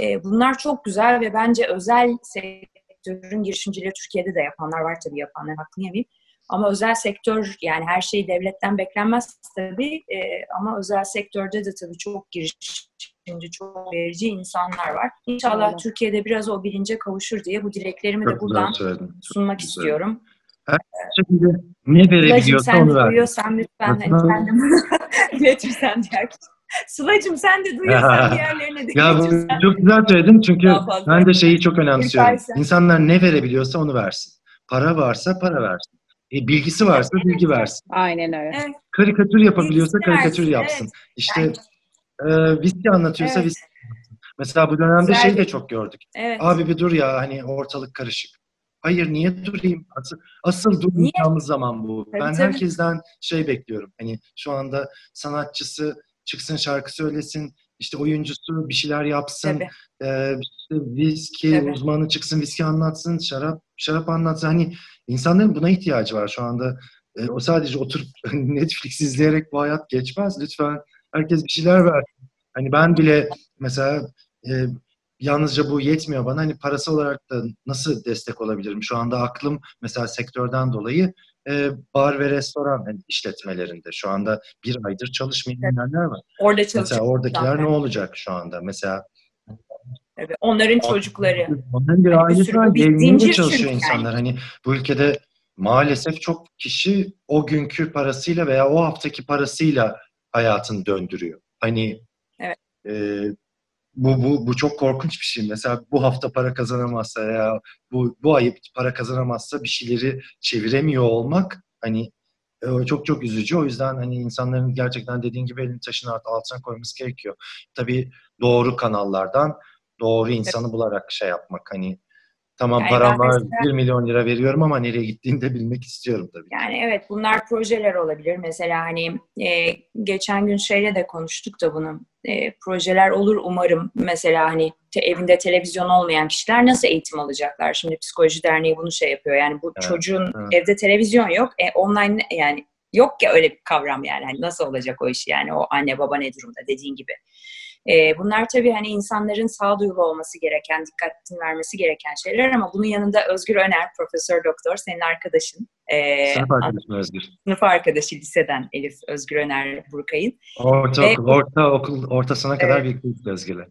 Speaker 1: e, bunlar çok güzel ve bence özel sektörün girişimcileri Türkiye'de de yapanlar var tabii yapanlar hakkını yemeyeyim. Ama özel sektör yani her şey devletten beklenmez tabii e, ama özel sektörde de tabii çok girişimci, çok verici insanlar var. İnşallah evet. Türkiye'de biraz o bilince kavuşur diye bu dileklerimi çok de buradan sunmak güzel. istiyorum.
Speaker 2: Her şekilde ne verebiliyorsa onu ver.
Speaker 1: duyuyorsan lütfen hani kendim iletirsen diğer Sıla'cığım sen de duyuyorsan diğerlerine de
Speaker 2: Ya bu çok güzel söyledin çünkü ben de şeyi çok önemsiyorum. İnsanlar ne verebiliyorsa onu versin. Para varsa para versin. E, bilgisi varsa bilgi versin.
Speaker 3: Aynen öyle. Evet.
Speaker 2: Karikatür yapabiliyorsa karikatür yapsın. Evet. İşte e, viski anlatıyorsa evet. viski Mesela bu dönemde Güzel. şey de çok gördük. Evet. Abi bir dur ya hani ortalık karışık. Hayır niye durayım? Asıl, asıl durmayacağımız zaman bu. Tabii, ben tabii. herkesten şey bekliyorum. Hani şu anda sanatçısı çıksın şarkı söylesin, işte oyuncusu bir şeyler yapsın, e, işte viski Tabii. uzmanı çıksın, viski anlatsın, şarap şarap anlatsın. Hani insanların buna ihtiyacı var şu anda. E, o sadece oturup Netflix izleyerek bu hayat geçmez. Lütfen herkes bir şeyler versin. Hani ben bile mesela e, yalnızca bu yetmiyor bana. Hani parası olarak da nasıl destek olabilirim? Şu anda aklım mesela sektörden dolayı e, bar ve restoran yani işletmelerinde şu anda bir aydır çalışmayanlar var.
Speaker 1: Orada.
Speaker 2: Mesela oradakiler zaten. ne olacak şu anda? Mesela
Speaker 1: Evet, onların çocukları.
Speaker 2: Onların bir ailesi var. Evinde çalışıyor yani. insanlar. Hani bu ülkede maalesef çok kişi o günkü parasıyla veya o haftaki parasıyla hayatını döndürüyor. Hani
Speaker 1: evet.
Speaker 2: e, bu, bu, bu çok korkunç bir şey. Mesela bu hafta para kazanamazsa ya bu, bu ay para kazanamazsa bir şeyleri çeviremiyor olmak hani e, çok çok üzücü. O yüzden hani insanların gerçekten dediğin gibi elini taşın altına koyması gerekiyor. Tabii doğru kanallardan doğru insanı bularak şey yapmak hani Tamam yani param var mesela, 1 milyon lira veriyorum ama nereye gittiğini de bilmek istiyorum tabii.
Speaker 1: Yani evet bunlar projeler olabilir. Mesela hani e, geçen gün şeyle de konuştuk da bunu. E, projeler olur umarım. Mesela hani te, evinde televizyon olmayan kişiler nasıl eğitim alacaklar? Şimdi Psikoloji Derneği bunu şey yapıyor. Yani bu evet, çocuğun evet. evde televizyon yok. E, online yani yok ya öyle bir kavram yani. Hani nasıl olacak o iş yani o anne baba ne durumda dediğin gibi. E, bunlar tabii hani insanların sağduyulu olması gereken, dikkatini vermesi gereken şeyler ama bunun yanında Özgür Öner, Profesör Doktor, senin arkadaşın.
Speaker 2: E, sınıf arkadaşım Özgür.
Speaker 1: Sınıf arkadaşı liseden Elif Özgür Öner Burkay'ın.
Speaker 2: Orta, Ve, okul, orta okul ortasına kadar evet, birlikteyiz Özgür'le.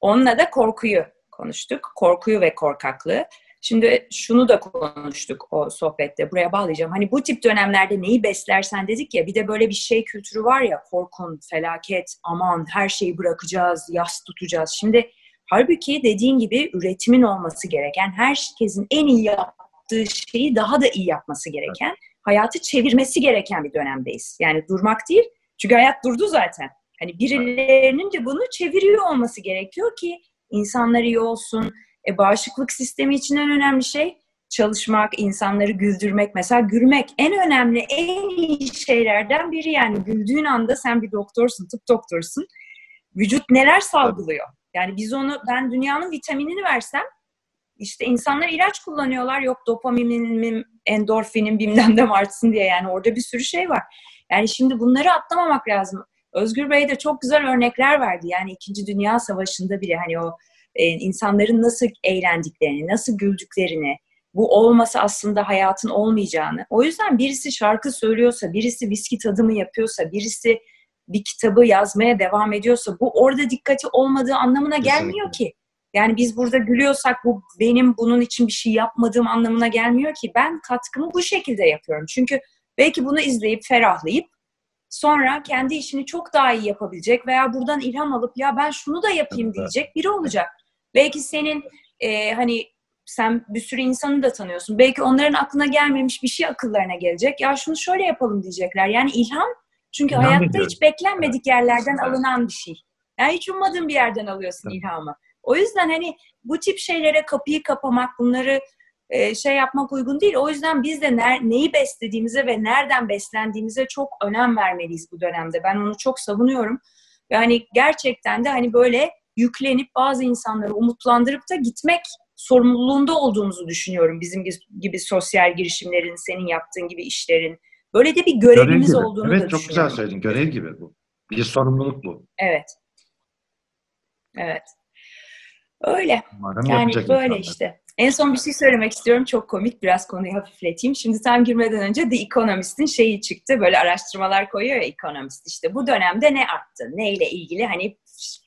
Speaker 1: Onunla da korkuyu konuştuk. Korkuyu ve korkaklığı. Şimdi şunu da konuştuk o sohbette. Buraya bağlayacağım. Hani bu tip dönemlerde neyi beslersen dedik ya bir de böyle bir şey kültürü var ya korkun, felaket, aman her şeyi bırakacağız, yas tutacağız. Şimdi halbuki dediğin gibi üretimin olması gereken, herkesin en iyi yaptığı şeyi daha da iyi yapması gereken, hayatı çevirmesi gereken bir dönemdeyiz. Yani durmak değil. Çünkü hayat durdu zaten. Hani birilerinin de bunu çeviriyor olması gerekiyor ki insanlar iyi olsun, e, bağışıklık sistemi için en önemli şey çalışmak, insanları güldürmek. Mesela gülmek en önemli, en iyi şeylerden biri yani. Güldüğün anda sen bir doktorsun, tıp doktorsun. Vücut neler salgılıyor? Yani biz onu, ben dünyanın vitaminini versem işte insanlar ilaç kullanıyorlar. Yok dopaminin, endorfinin bilmem de artsın diye yani orada bir sürü şey var. Yani şimdi bunları atlamamak lazım. Özgür Bey de çok güzel örnekler verdi. Yani İkinci Dünya Savaşı'nda bile hani o e, insanların nasıl eğlendiklerini, nasıl güldüklerini, bu olmasa aslında hayatın olmayacağını. O yüzden birisi şarkı söylüyorsa, birisi viski tadımı yapıyorsa, birisi bir kitabı yazmaya devam ediyorsa bu orada dikkati olmadığı anlamına Kesinlikle. gelmiyor ki. Yani biz burada gülüyorsak bu benim bunun için bir şey yapmadığım anlamına gelmiyor ki. Ben katkımı bu şekilde yapıyorum. Çünkü belki bunu izleyip ferahlayıp sonra kendi işini çok daha iyi yapabilecek veya buradan ilham alıp ya ben şunu da yapayım diyecek biri olacak. Belki senin e, hani sen bir sürü insanı da tanıyorsun. Belki onların aklına gelmemiş bir şey akıllarına gelecek. Ya şunu şöyle yapalım diyecekler. Yani ilham çünkü ilham hayatta ediyorum. hiç beklenmedik yerlerden evet. alınan bir şey. Yani hiç ummadığın bir yerden alıyorsun evet. ilhamı. O yüzden hani bu tip şeylere kapıyı kapamak, bunları e, şey yapmak uygun değil. O yüzden biz de ner- neyi beslediğimize ve nereden beslendiğimize çok önem vermeliyiz bu dönemde. Ben onu çok savunuyorum. Yani gerçekten de hani böyle yüklenip bazı insanları umutlandırıp da gitmek sorumluluğunda olduğumuzu düşünüyorum. Bizim gibi sosyal girişimlerin, senin yaptığın gibi işlerin. Böyle de bir görevimiz
Speaker 2: görev
Speaker 1: olduğunu
Speaker 2: evet,
Speaker 1: da
Speaker 2: çok güzel söyledin. Görev gibi bu. Bir sorumluluk bu.
Speaker 1: Evet. Evet. Öyle. Umarım yani böyle insanlar. işte. En son bir şey söylemek istiyorum. Çok komik. Biraz konuyu hafifleteyim. Şimdi tam girmeden önce The Economist'in şeyi çıktı. Böyle araştırmalar koyuyor ya Economist. İşte bu dönemde ne arttı? Neyle ilgili? Hani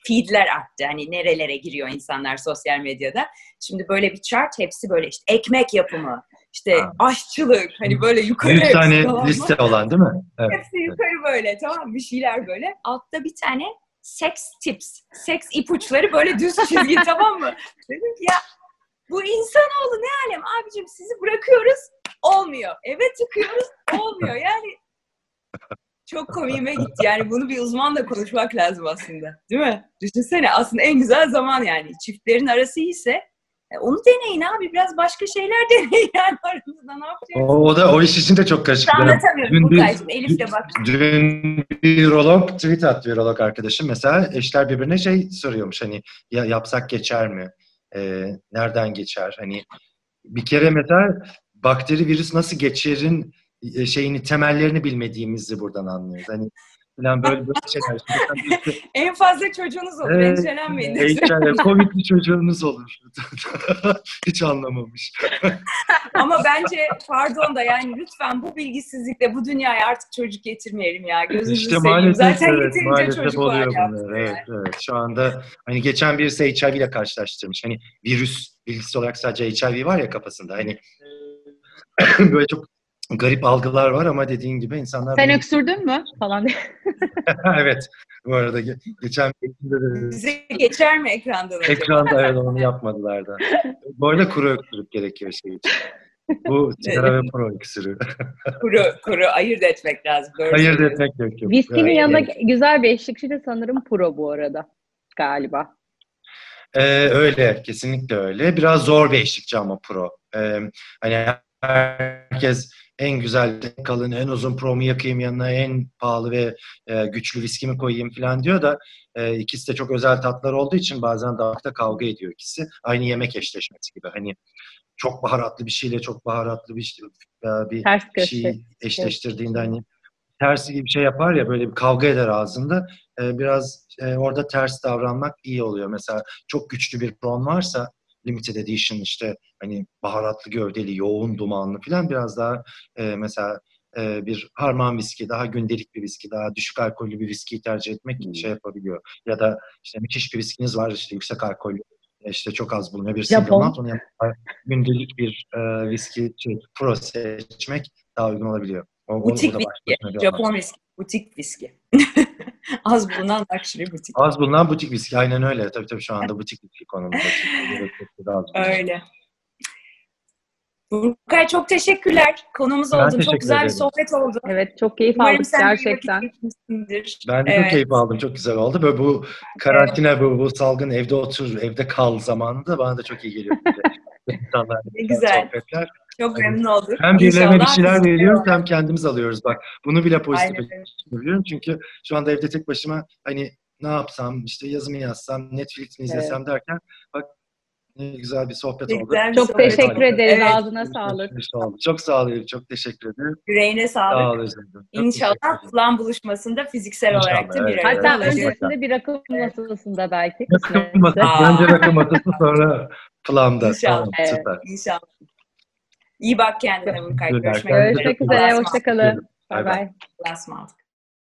Speaker 1: feedler arttı. Hani nerelere giriyor insanlar sosyal medyada. Şimdi böyle bir chart hepsi böyle işte ekmek yapımı, işte ha. aşçılık hani böyle yukarı.
Speaker 2: Bir tane liste olan değil mi?
Speaker 1: Evet. Hepsi yukarı böyle tamam bir şeyler böyle. Altta bir tane sex tips, seks ipuçları böyle düz çizgi tamam mı? Dedim ki ya bu insanoğlu ne alem abicim sizi bırakıyoruz olmuyor. Eve tıkıyoruz olmuyor. Yani çok komiğime gitti. Yani bunu bir uzmanla konuşmak lazım aslında. Değil mi? Düşünsene aslında en güzel zaman yani. Çiftlerin arası iyiyse E, onu deneyin abi. Biraz başka şeyler deneyin yani aranızda ne yapacaksınız?
Speaker 2: o da o iş için de çok karışık.
Speaker 1: Anlatamıyorum
Speaker 2: Dün
Speaker 1: Burkay'cığım. Elif de bak.
Speaker 2: Dün bir urolog tweet attı urolog arkadaşım. Mesela eşler birbirine şey soruyormuş hani ya yapsak geçer mi? Ee, nereden geçer? Hani bir kere mesela bakteri virüs nasıl geçerin şeyini temellerini bilmediğimizi buradan anlıyoruz. Hani falan böyle böyle şeyler.
Speaker 1: En fazla çocuğunuz olur.
Speaker 2: Evet.
Speaker 1: Endişelenmeyin.
Speaker 2: HR, Covid'li çocuğunuz olur. Hiç anlamamış.
Speaker 1: Ama bence pardon da yani lütfen bu bilgisizlikle bu dünyaya artık çocuk getirmeyelim ya. Gözünüzü
Speaker 2: İşte
Speaker 1: seveyim.
Speaker 2: maalesef
Speaker 1: Zaten
Speaker 2: evet,
Speaker 1: yeterince
Speaker 2: maalesef
Speaker 1: çocuk var
Speaker 2: oluyor
Speaker 1: ya.
Speaker 2: bunlar. Evet, evet. Şu anda hani geçen birisi HIV ile karşılaştırmış. Hani virüs bilgisi olarak sadece HIV var ya kafasında. Hani böyle çok garip algılar var ama dediğin gibi insanlar
Speaker 3: Sen
Speaker 2: bunu-
Speaker 3: öksürdün mü? Falan diye.
Speaker 2: evet. Bu arada ge- geçen
Speaker 1: Bize geçer mi ekrandan
Speaker 2: ekranda evet onu yapmadılar da. Bu arada kuru öksürük gerekiyor şey için. Bu sigara ve pro öksürüğü.
Speaker 1: Kuru, kuru ayırt etmek lazım. Doğru
Speaker 2: Ayırt etmek yok. yok.
Speaker 3: Viskinin
Speaker 2: Evet,
Speaker 3: yanında
Speaker 2: evet.
Speaker 3: güzel bir eşlikçi de sanırım pro bu arada. Galiba.
Speaker 2: Ee, öyle, kesinlikle öyle. Biraz zor bir eşlikçi ama pro. Ee, hani herkes en güzel, en kalın, en uzun promu yakayım yanına, en pahalı ve e, güçlü viskimi koyayım falan diyor da e, ikisi de çok özel tatlar olduğu için bazen damakta kavga ediyor ikisi. Aynı yemek eşleşmesi gibi. Hani çok baharatlı bir şeyle çok baharatlı bir, şey- e, bir şey eşleştirdiğinde hani tersi gibi bir şey yapar ya böyle bir kavga eder ağzında. Ee, biraz e, orada ters davranmak iyi oluyor. Mesela çok güçlü bir pron varsa limited edition işte hani baharatlı gövdeli, yoğun dumanlı falan biraz daha e, mesela e, bir harman viski, daha gündelik bir viski, daha düşük alkollü bir viskiyi tercih etmek
Speaker 3: Hmm.
Speaker 2: şey yapabiliyor. Ya da işte müthiş bir viskiniz var işte yüksek alkollü işte çok az bulunuyor bir single malt. Gündelik bir e, viski şey, pro seçmek daha uygun olabiliyor. O,
Speaker 1: Butik viski. Japon viski. Butik viski. Az bulunan luxury butik.
Speaker 2: Az bulunan butik viski. Aynen öyle. Tabii tabii şu anda butik viski konumunda.
Speaker 1: Öyle. Burkay çok teşekkürler. Konuğumuz
Speaker 2: Ben
Speaker 1: oldun. Çok güzel bir
Speaker 2: ederim.
Speaker 1: sohbet oldu.
Speaker 3: Evet çok keyif
Speaker 1: Umarım
Speaker 3: aldık gerçekten.
Speaker 2: Ben de
Speaker 1: Evet.
Speaker 2: çok keyif aldım. Çok güzel oldu. Böyle bu karantina, bu, bu salgın evde otur, evde kal zamanında bana da çok iyi geliyor. İnsanlar,
Speaker 1: Ne güzel.
Speaker 2: sohbetler.
Speaker 1: Çok memnun olduk.
Speaker 2: Hem birilerine bir şeyler veriyoruz hem kendimiz alıyoruz. Bak bunu bile pozitif biliyorum. Çünkü şu anda evde tek başıma hani ne yapsam, işte yazımı yazsam, Netflix mi izlesem derken bak ne güzel bir sohbet
Speaker 1: Ne
Speaker 2: oldu.
Speaker 1: güzel bir
Speaker 3: Çok
Speaker 1: sohbet
Speaker 3: teşekkür
Speaker 1: oldu.
Speaker 3: ederiz.
Speaker 1: Evet,
Speaker 3: Ağzına sağlık.
Speaker 2: Çok sağ ol Elif, Çok teşekkür ederim.
Speaker 1: yüreğine
Speaker 2: Sağ
Speaker 1: sağlık.
Speaker 2: ol Özlem. Çok
Speaker 1: İnşallah
Speaker 2: ederim.
Speaker 1: plan buluşmasında fiziksel
Speaker 2: İnşallah,
Speaker 1: olarak da bir
Speaker 2: evet.
Speaker 3: Hatta
Speaker 2: Evet,
Speaker 3: öncesinde bir rakım masasında belki.
Speaker 2: Rakım masası. Önce rakım masası sonra planda.
Speaker 1: İnşallah.
Speaker 2: Tamam,
Speaker 3: Evet.
Speaker 2: süper.
Speaker 1: İnşallah. İyi bak kendine Burkay. Görüşmek.
Speaker 3: Görüşmek üzere. Hoşçakalın.
Speaker 2: Bay
Speaker 3: Bay.
Speaker 1: Allah'a ısmarladık.